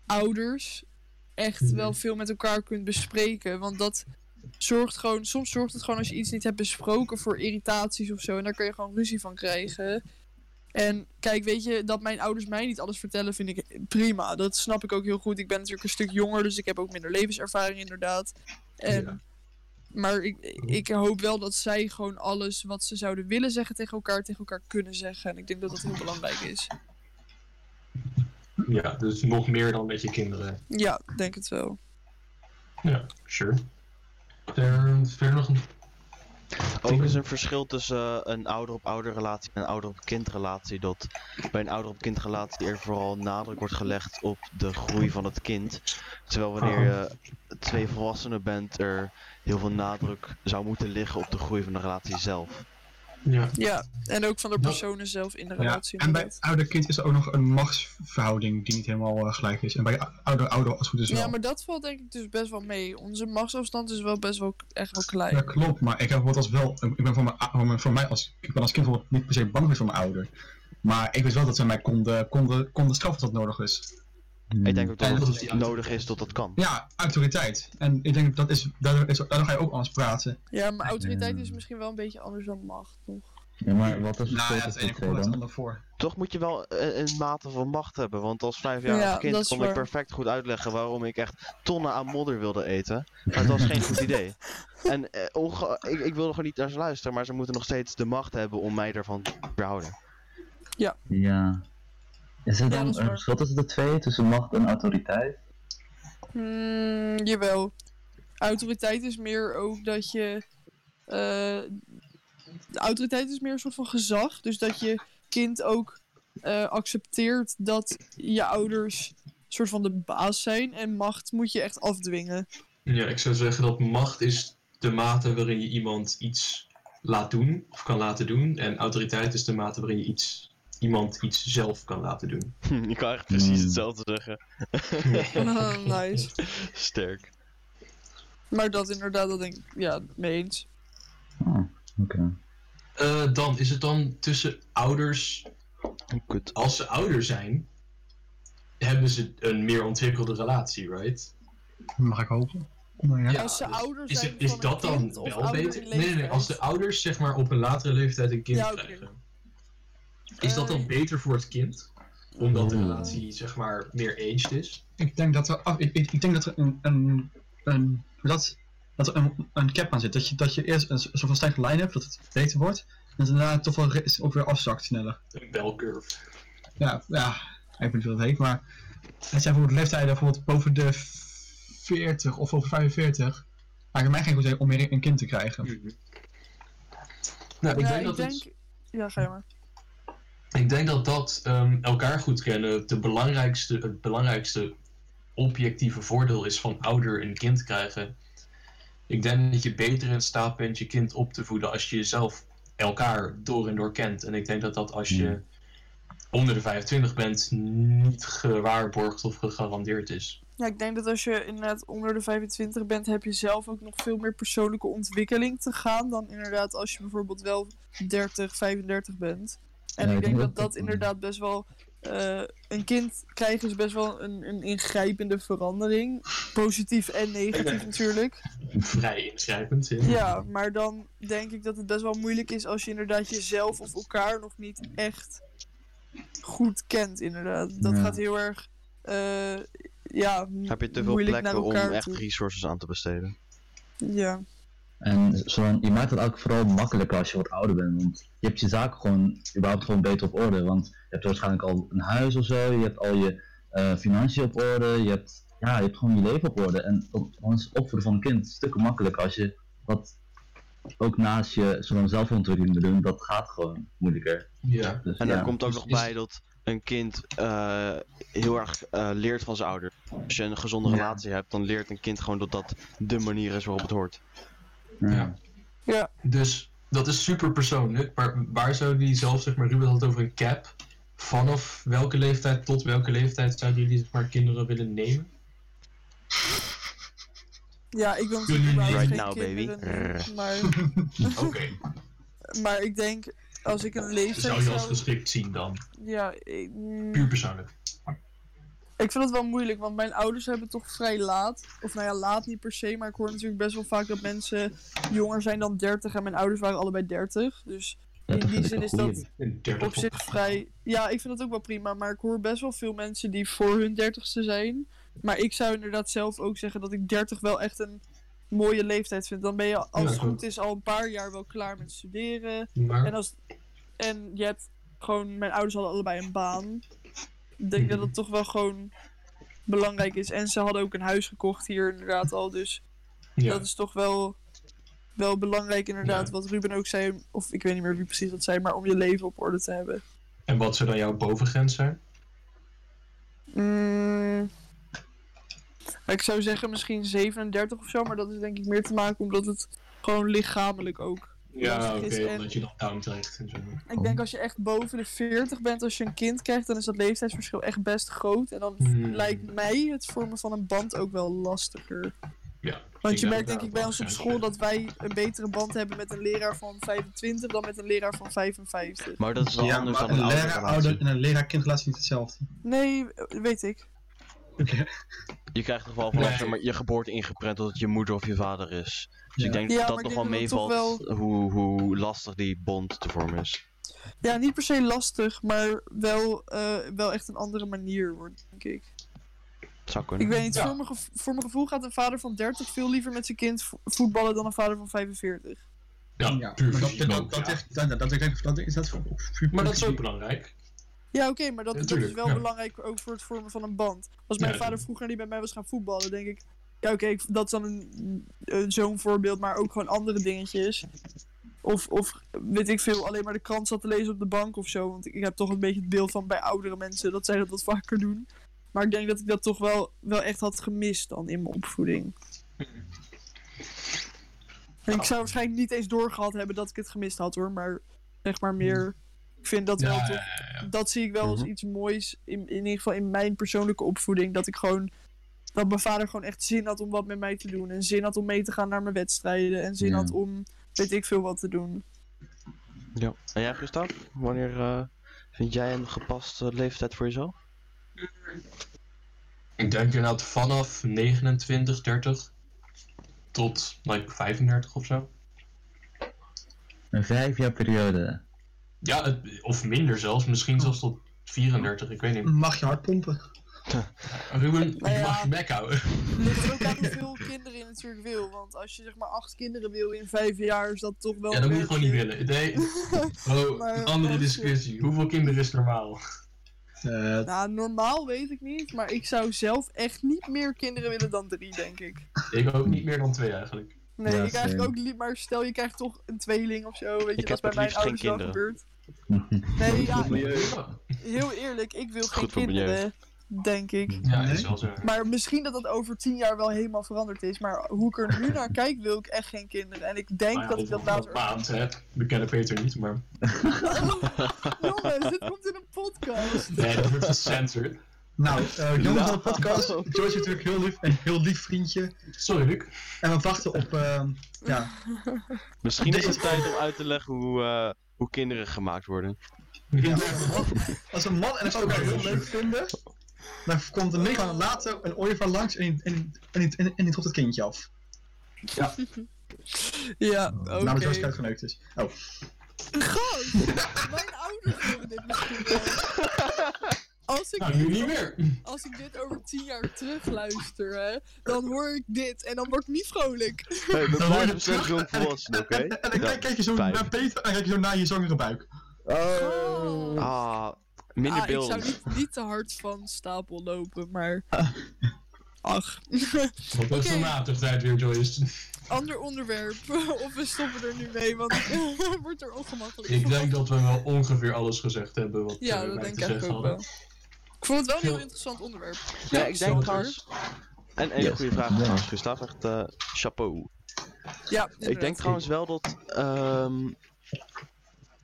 ouders echt Mhm. wel veel met elkaar kunt bespreken, want dat zorgt gewoon, soms zorgt het gewoon als je iets niet hebt besproken voor irritaties of zo, en daar kun je gewoon ruzie van krijgen. En kijk, weet je, dat mijn ouders mij niet alles vertellen, vind ik prima. Dat snap ik ook heel goed. Ik ben natuurlijk een stuk jonger, dus ik heb ook minder levenservaring, inderdaad. En, Ja. Maar ik, ik hoop wel dat zij gewoon alles wat ze zouden willen zeggen tegen elkaar, tegen elkaar kunnen zeggen. En ik denk dat dat heel belangrijk is. Ja, dus nog meer dan met je kinderen. Ja, denk het wel. Ja, sure. Is verder nog een... Ook is een verschil tussen eh, een ouder-op-ouder relatie en een ouder-op-kind relatie. Dat bij een ouder-op-kind relatie er vooral nadruk wordt gelegd op de groei van het kind. Terwijl wanneer je twee volwassenen bent, er heel veel nadruk zou moeten liggen op de groei van de relatie zelf. Ja, Ja, en ook van de personen zelf in de Ja, relatie. en bij inderdaad. ouder-kind is er ook nog een machtsverhouding die niet helemaal eh, gelijk is. En bij ouder-ouder als het goed is wel. Ja, maar dat valt denk ik dus best wel mee. Onze machtsafstand is wel best wel echt wel klein. Ja, klopt, maar ik heb bijvoorbeeld als wel, ik ben voor, mijn, voor, mijn- voor mij als, ik ben als kind bijvoorbeeld niet per se bang voor mijn ouder. Maar ik wist wel dat ze mij konden, konden, konden straffen als dat nodig is. Ik denk ook dat En het nodig is dat dat kan. Ja, autoriteit. En ik denk dat is, daardoor, is, daardoor ga je ook anders praten. Ja, maar autoriteit Ja. is misschien wel een beetje anders dan macht, toch? Ja, maar wat is het Nou ja, het ene voor het dan? ander voor. Toch moet je wel een, een mate van macht hebben. Want als vijfjarig Ja, kind kon ik perfect goed uitleggen waarom ik echt tonnen aan modder wilde eten. Maar het was geen goed idee. (laughs) En eh, onge- ik, ik wilde gewoon niet naar ze luisteren, maar ze moeten nog steeds de macht hebben om mij ervan te verhouden. Ja. Is er dan een verschil tussen de twee, tussen macht en autoriteit? Hmm, jawel. Autoriteit is meer ook dat je. eh, de autoriteit is meer een soort van gezag. Dus dat je kind ook eh, accepteert dat je ouders een soort van de baas zijn. En macht moet je echt afdwingen. ja, ik zou zeggen dat macht is de mate waarin je iemand iets laat doen of kan laten doen. En autoriteit is de mate waarin je iets, iemand iets zelf kan laten doen. (laughs) je kan echt precies Hmm. hetzelfde zeggen. Ah, (laughs) (laughs) nice. Sterk. Maar dat inderdaad, dat denk ik, ja, mee eens. Oh, oké. Eh, dan is het dan tussen ouders, Kut. als ze ouder zijn, hebben ze een meer ontwikkelde relatie, right? Mag ik hopen? Nou ja. Ja, Als ze dus ouder zijn is dat dan wel beter? Nee, nee, nee, als de ouders zeg maar op een latere leeftijd een kind Ja, krijgen. Is dat dan Eh, beter voor het kind? Omdat de Oeh. relatie zeg maar meer aged is? Ik denk dat er, ik, ik, ik denk dat er een, een, een, dat, dat er een, een cap aan zit. Dat je, dat je eerst een, soort van stijgende lijn hebt, dat het beter wordt. En daarna toch wel ook weer afzakt sneller. Een belcurve. Ja, ja, ik weet niet wat het heet, maar het zijn bijvoorbeeld leeftijden bijvoorbeeld boven de 40 of over 45. Maakt mij geen goed idee om meer een kind te krijgen. Nou, ik ja, denk ik dat denk... het Ja, ga je maar. Ik denk dat dat ehm, elkaar goed kennen de belangrijkste, het belangrijkste objectieve voordeel is van ouder een kind krijgen. Ik denk dat je beter in staat bent je kind op te voeden als je jezelf elkaar door en door kent. En ik denk dat dat als je Hmm. onder de 25 bent niet gewaarborgd of gegarandeerd is. Ja, ik denk dat als je inderdaad onder de 25 bent, heb je zelf ook nog veel meer persoonlijke ontwikkeling te gaan dan inderdaad als je bijvoorbeeld wel 30, 35 bent. En Ja, ik denk dat dat inderdaad best wel. eh, een kind krijgen is best wel een, een ingrijpende verandering. Positief en negatief natuurlijk. Vrij ingrijpend. hè? Ja, maar dan denk ik dat het best wel moeilijk is als je inderdaad jezelf of elkaar nog niet echt goed kent, inderdaad. Dat Ja. gaat heel erg. eh, ja, Heb je te veel plekken om echt toe. resources aan te besteden? Ja. En zo, je maakt het ook vooral makkelijker als je wat ouder bent. Want je hebt je zaken gewoon überhaupt gewoon beter op orde. Want je hebt waarschijnlijk al een huis of zo. Je hebt al je eh, financiën op orde. Je hebt, ja, je hebt gewoon je leven op orde. En dan dan is het opvoeden van een kind stukken makkelijker als je dat ook naast je zo'n zelfontwikkeling te doen. Dat gaat gewoon moeilijker. Ja. Dus, En ja. er komt ook dus nog is- bij dat een kind eh, heel erg eh, leert van zijn ouder. Als je een gezonde Ja. relatie hebt, dan leert een kind gewoon dat dat de manier is waarop het hoort. Ja. Dus dat is super persoonlijk. Maar waar zou die zelf, zeg maar, Ruben had het over een cap vanaf welke leeftijd tot welke leeftijd zouden jullie zeg maar, kinderen willen nemen? Ja, ik wil Jullie natuurlijk right geen now, baby. (laughs) Maar, (laughs) Oké, maar ik denk, als ik een leeftijd zou je als geschikt zien dan? Ja, ik, mm, Puur persoonlijk. Ik vind het wel moeilijk, want mijn ouders hebben toch vrij laat. Of nou ja, laat niet per se, maar ik hoor natuurlijk best wel vaak dat mensen jonger zijn dan 30. En mijn ouders waren allebei 30. Dus in die zin is dat Een 30 op zich vrij. Ja, ik vind dat ook wel prima. Maar ik hoor best wel veel mensen die voor hun dertigste zijn. Maar ik zou inderdaad zelf ook zeggen dat ik 30 wel echt een mooie leeftijd vind. Dan ben je, als het goed is, al een paar jaar wel klaar met studeren. En, als, en je hebt gewoon, mijn ouders hadden allebei een baan. Ik denk dat het toch wel gewoon belangrijk is. En ze hadden ook een huis gekocht hier inderdaad al. Dus ja. dat is toch wel, wel belangrijk inderdaad. Ja. Wat Ruben ook zei, of ik weet niet meer wie precies dat zei, maar om je leven op orde te hebben. En wat zou dan jouw bovengrens zijn? Mm, ik zou zeggen misschien 37 of zo, maar dat is denk ik meer te maken omdat het gewoon lichamelijk ook. Ja, oké, omdat je dan down terecht en zo. Ik denk als je echt boven de 40 bent als je een kind krijgt, dan is dat leeftijdsverschil echt best groot. En dan Hmm. lijkt mij het vormen van een band ook wel lastiger. Ja. Want je merkt denk ik bij ons op school dat wij een betere band hebben met een leraar van 25 dan met een leraar van 55. Maar dat is wel Ja, anders dan een leraar-ouder en een leraar-kindrelatie niet hetzelfde. Nee, weet ik. Je krijgt toch wel vanaf Nee. zeg maar, je geboorte ingeprent dat het je moeder of je vader is. Dus Ja. ik denk Ja, dat dat nog wel meevalt hoe, hoe lastig die bond te vormen is. Ja, niet per se lastig, maar wel, eh, wel echt een andere manier wordt, denk ik. Zou kunnen. Ik weet niet, Ja. voor, mijn voor mijn gevoel gaat een vader van 30 veel liever met zijn kind vo- voetballen dan een vader van 45. Ja, Ja, puur dat, dat, dat, heeft, dat, dat, dat, dat, dat is dat voor, voor- Maar dat is ook belangrijk. Ja, oké, maar dat, Ja, dat is wel ja. belangrijk ook voor het vormen van een band. Als mijn vader vroeger niet bij mij was gaan voetballen, denk ik... Ja, oké, dat is dan een, eh, zo'n voorbeeld, maar ook gewoon andere dingetjes. Of, of, weet ik veel, alleen maar de krant zat te lezen op de bank of zo. Want ik, ik heb toch een beetje het beeld van bij oudere mensen dat zij dat wat vaker doen. Maar ik denk dat ik dat toch wel, wel echt had gemist dan in mijn opvoeding. En ik zou waarschijnlijk niet eens doorgehad hebben dat ik het gemist had hoor, maar zeg maar meer... Ik vind dat wel toch ja, ja. dat zie ik wel als Mhm. iets moois. In, in ieder geval in mijn persoonlijke opvoeding. Dat ik gewoon. Dat mijn vader gewoon echt zin had om wat met mij te doen. En zin had om mee te gaan naar mijn wedstrijden. En zin Ja. had om weet ik veel wat te doen. Ja. En jij Gustav? Wanneer eh, vind jij een gepaste leeftijd voor jezelf? Ik denk inderdaad vanaf 29, 30 tot like, 35 of zo. Een vijf jaar periode. Ja, het- of minder zelfs. Misschien zelfs tot 34, ik weet niet. Mag je hard pompen? (laughs) Ruben, Nou je ja. mag je bek houden. Het ligt ook aan (laughs) hoeveel kinderen je natuurlijk wil. Want als je zeg maar acht kinderen wil in vijf jaar, is dat toch wel. Ja, dat moet je gewoon niet willen. Nee. (laughs) Oh, Maar een andere je- discussie. Hoeveel kinderen is normaal? Eh, Nou, normaal weet ik niet. Maar ik zou zelf echt niet meer kinderen willen dan drie, denk ik. Ik ook niet meer dan twee eigenlijk. Nee, Ja, ik eigenlijk ook niet. Maar stel je krijgt toch een tweeling of zo. Weet je, Ik dat is bij mijn ouders wel gebeurd. Nee, ja, heel eerlijk, ik wil geen kinderen, denk ik. ja is wel zo. Maar misschien dat dat over tien jaar wel helemaal veranderd is. Maar hoe ik er nu (laughs) naar kijk, wil ik echt geen kinderen. En ik denk Nou ja, dat ik dat later... maand, hè. We kennen Peter niet, maar... (laughs) Jongens, dit komt in een podcast. Nee, dat wordt gecensored. nou, eh jongens van de podcast. (laughs) George is natuurlijk heel lief, een heel lief vriendje. Sorry, Luc. En we wachten op, eh, ja, Misschien is het tijd om uit te leggen hoe, eh, hoe kinderen gemaakt worden. Ja. als een man en een vrouw elkaar heel leuk vinden, dan komt er negen maanden later een ooievaar langs en die, en, en, die, en, en het kindje af. Ja, oké. Namelijk George uitgeneukt is. Oh, Gast, mijn ouders horen dit misschien wel. Als ik, Nou, nu dit, niet meer. als ik dit over tien jaar terug luister, hè, dan hoor ik dit en dan word ik niet vrolijk. Hey, we Dan hoor je blijven steeds terug jong en- volwassen, oké? en, (laughs) en dan kijk, kijk je zo vijf. naar Peter en dan kijk je zo naar je zwangere buik. Oh. Ah, minder Ah, ik zou niet, niet te hard van stapel lopen, maar... Ach. Wat is Oké. de matigheid weer, Joyce? Ander onderwerp. (laughs) of we stoppen er nu mee, want het (laughs) wordt er ongemakkelijk Ik denk dat we wel ongeveer alles gezegd hebben wat Ja, eh, dat wij denk te ik zeggen eigenlijk ook hadden. wel. Ik vond het wel een heel interessant onderwerp. Ja, ik denk het trouwens... En een Yes. goede vraag Ja. trouwens, Gustav. Echt eh, chapeau. Ja, Ik denk trouwens wel dat... ehm,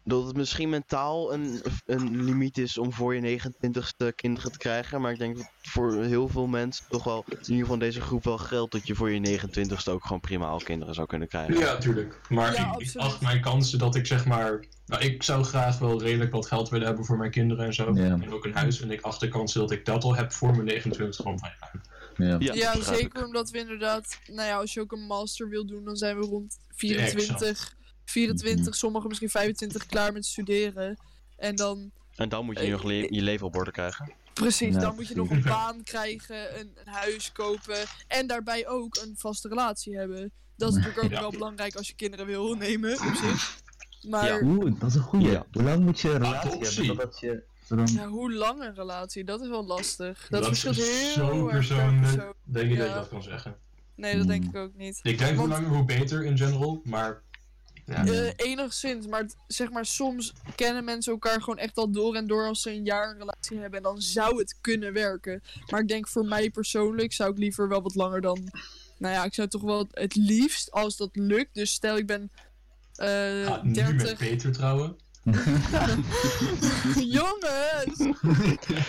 dat het misschien mentaal een, een limiet is om voor je 29ste kinderen te krijgen. Maar ik denk dat voor heel veel mensen toch wel, in ieder geval in deze groep wel geldt dat je voor je 29ste ook gewoon prima al kinderen zou kunnen krijgen. Ja, tuurlijk. Maar Ja, ik, acht mijn kansen dat ik zeg maar... Nou, ik zou graag wel redelijk wat geld willen hebben voor mijn kinderen en zo. Ja. En ook een huis. En ik acht de kansen dat ik dat al heb voor mijn 29 gewoon van ja. Ja. Ja, zeker omdat we inderdaad, nou ja, als je ook een master wil doen, dan zijn we rond 24, 24, sommigen misschien 25 klaar met studeren. En dan, En dan moet je Eh, nog le- je leven op orde krijgen. precies, Ja, dan moet je nog een baan krijgen, een, een huis kopen en daarbij ook een vaste relatie hebben. Dat is natuurlijk ook Ja. wel belangrijk als je kinderen wil nemen, op zich. Maar Ja. ja. Oeh, dat is een goeie. Ja. Hoe lang moet je een relatie hebben totdat je... zodan- hoe lang een relatie, dat is wel lastig. Dat, Dat verschilt is heel zo persoonlijk. persoon. Denk je dat Ja. je dat kan zeggen? Nee, dat denk Hmm. ik ook niet. Ik denk hoe langer hoe beter in general, maar... Ja. Eh, enigszins, maar zeg maar, soms kennen mensen elkaar gewoon echt al door en door als ze een jaar een relatie hebben. En dan zou het kunnen werken. Maar ik denk voor mij persoonlijk zou ik liever wel wat langer dan. Nou ja, ik zou toch wel het liefst als dat lukt. Dus stel ik ben eh Ah, nu met 30. Peter trouwen. (laughs) Jongens!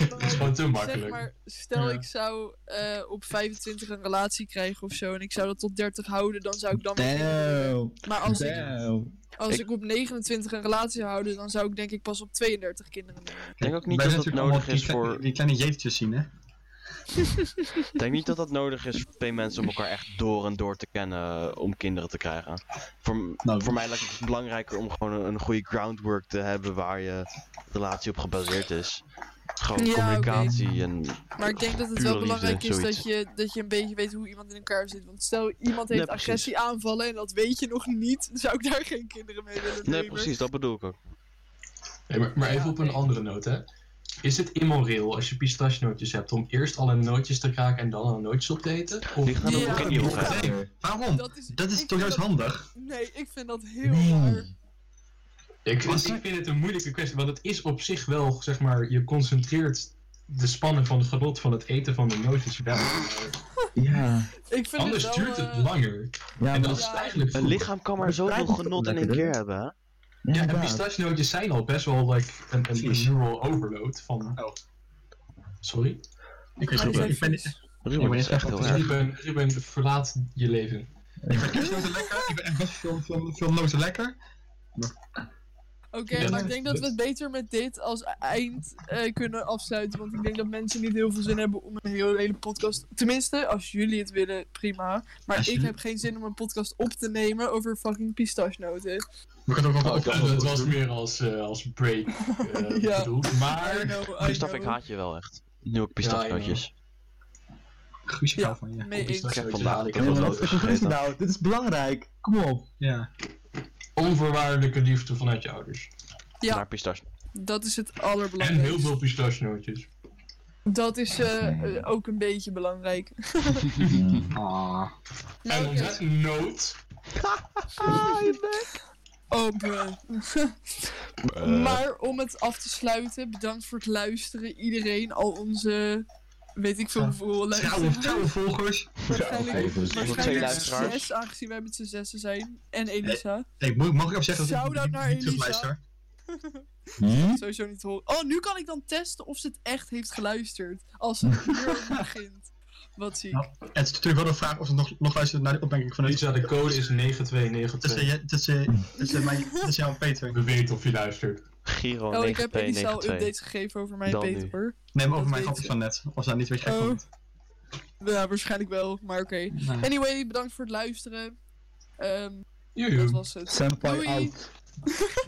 Dat is gewoon te Zeg makkelijk. maar, stel Ja. ik zou eh, op 25 een relatie krijgen of zo. En ik zou dat tot 30 houden, dan zou ik dan. Damn. Maar als ik, als Ik- ik op 29 een relatie zou houden, dan zou ik denk ik pas op 32 kinderen nemen. Ik denk ook niet dat natuurlijk nodig is voor... Die kleine jeetjes zien, hè? Ik denk niet dat dat nodig is voor twee mensen om elkaar echt door en door te kennen eh, om kinderen te krijgen. Voor, Nou, voor mij lijkt het belangrijker om gewoon een, een goede groundwork te hebben waar je relatie op gebaseerd is. Gewoon Ja, communicatie en... Maar ik denk dat het wel belangrijk liefde, is dat je, dat je een beetje weet hoe iemand in elkaar zit. Want stel iemand heeft agressie aanvallen en dat weet je nog niet, dan (laughs) zou ik daar geen kinderen mee willen nemen. Nee, precies, dat bedoel ik ook. Nee, maar, maar even Ja, op een andere noot, hè. Is het immoreel als je pistachenootjes hebt om eerst alle nootjes te kraken en dan alle nootjes op te eten? Of... Die gaan er Ja. ook in die opgaan. Waarom? Dat is, Dat is ik toch vind juist dat- handig? Nee, ik vind dat heel Nee. raar. Ik, Wat ik vind het een moeilijke kwestie, want het is op zich wel, zeg maar, je concentreert de spanning van het genot van het eten van de nootjes wel. Ja. Ik vind Anders het wel, duurt het eh, langer. Ja, en dat is eigenlijk Een lichaam kan maar zoveel genot in één keer hebben, hè? Ja, en pistachenootjes zijn al best wel like, een, een, neural overload van... Oh. Sorry? Ik die niet, ik ben, ik. Ruben, is echt heel erg. Ruben, Ruben, verlaat je leven. (laughs) ben kerstnoten lekker. Ik ben echt best veel, veel, veel noten lekker. Oké, Ja, maar ik denk dat we het beter met dit als eind eh, kunnen afsluiten. Want ik denk dat mensen niet heel veel zin hebben om een hele, hele podcast. Tenminste, als jullie het willen, prima. Maar Als ik jullie- heb geen zin om een podcast op te nemen over fucking pistachenoten. We kunnen ook wel Oh, dat was meer als, eh, als break eh (laughs) Ja. bedoeld. I Maar know, I Christophe, ik haat je wel echt. Nu ook pistachenootjes. Guus, ik Ja. van je. Vandaag haal ik is het nou? Dit is belangrijk. Kom op. Ja. Onvoorwaardelijke liefde vanuit je ouders. Ja. Naar pistache. Dat is het En allerbelangrijkste. heel veel pistachenootjes. Dat is eh, ook een beetje belangrijk. Ah. (laughs) En oké. op dat noot... (laughs) Oh, bruh. Eh. Maar om het af te sluiten, bedankt voor het luisteren. Iedereen, al onze, weet ik veel hoeveel luisteraars. trouwe volgers. Waarschijnlijk, twee waarschijnlijk zes, aangezien wij met z'n zessen zijn. En Elisa. Hey, mag, mag ik even zeggen dat ik naar niet Elisa. (laughs) Hm? Sowieso niet horen. Oh, nu kan ik dan testen of ze het echt heeft geluisterd. Als ze hierover (laughs) begint. Wat zie ik. Nou, Het is natuurlijk wel de vraag of ze nog, nog luistert naar de opmerking van het. Lisa, de code is Het is, 9292. eh, is, eh, eh, mijn- het is jouw (laughs) Peter. We weten of je luistert. Giro Oh, ik heb Elisa al 9292. updates gegeven over mijn Dan Peter. Nee, maar over Dat mijn grapjes van net. Was daar niet weet gek Oh. van. Ja, waarschijnlijk wel, maar oké. Nee. Anyway, bedankt voor het luisteren. Ehm dat was het. Senpai Doei. out. (laughs)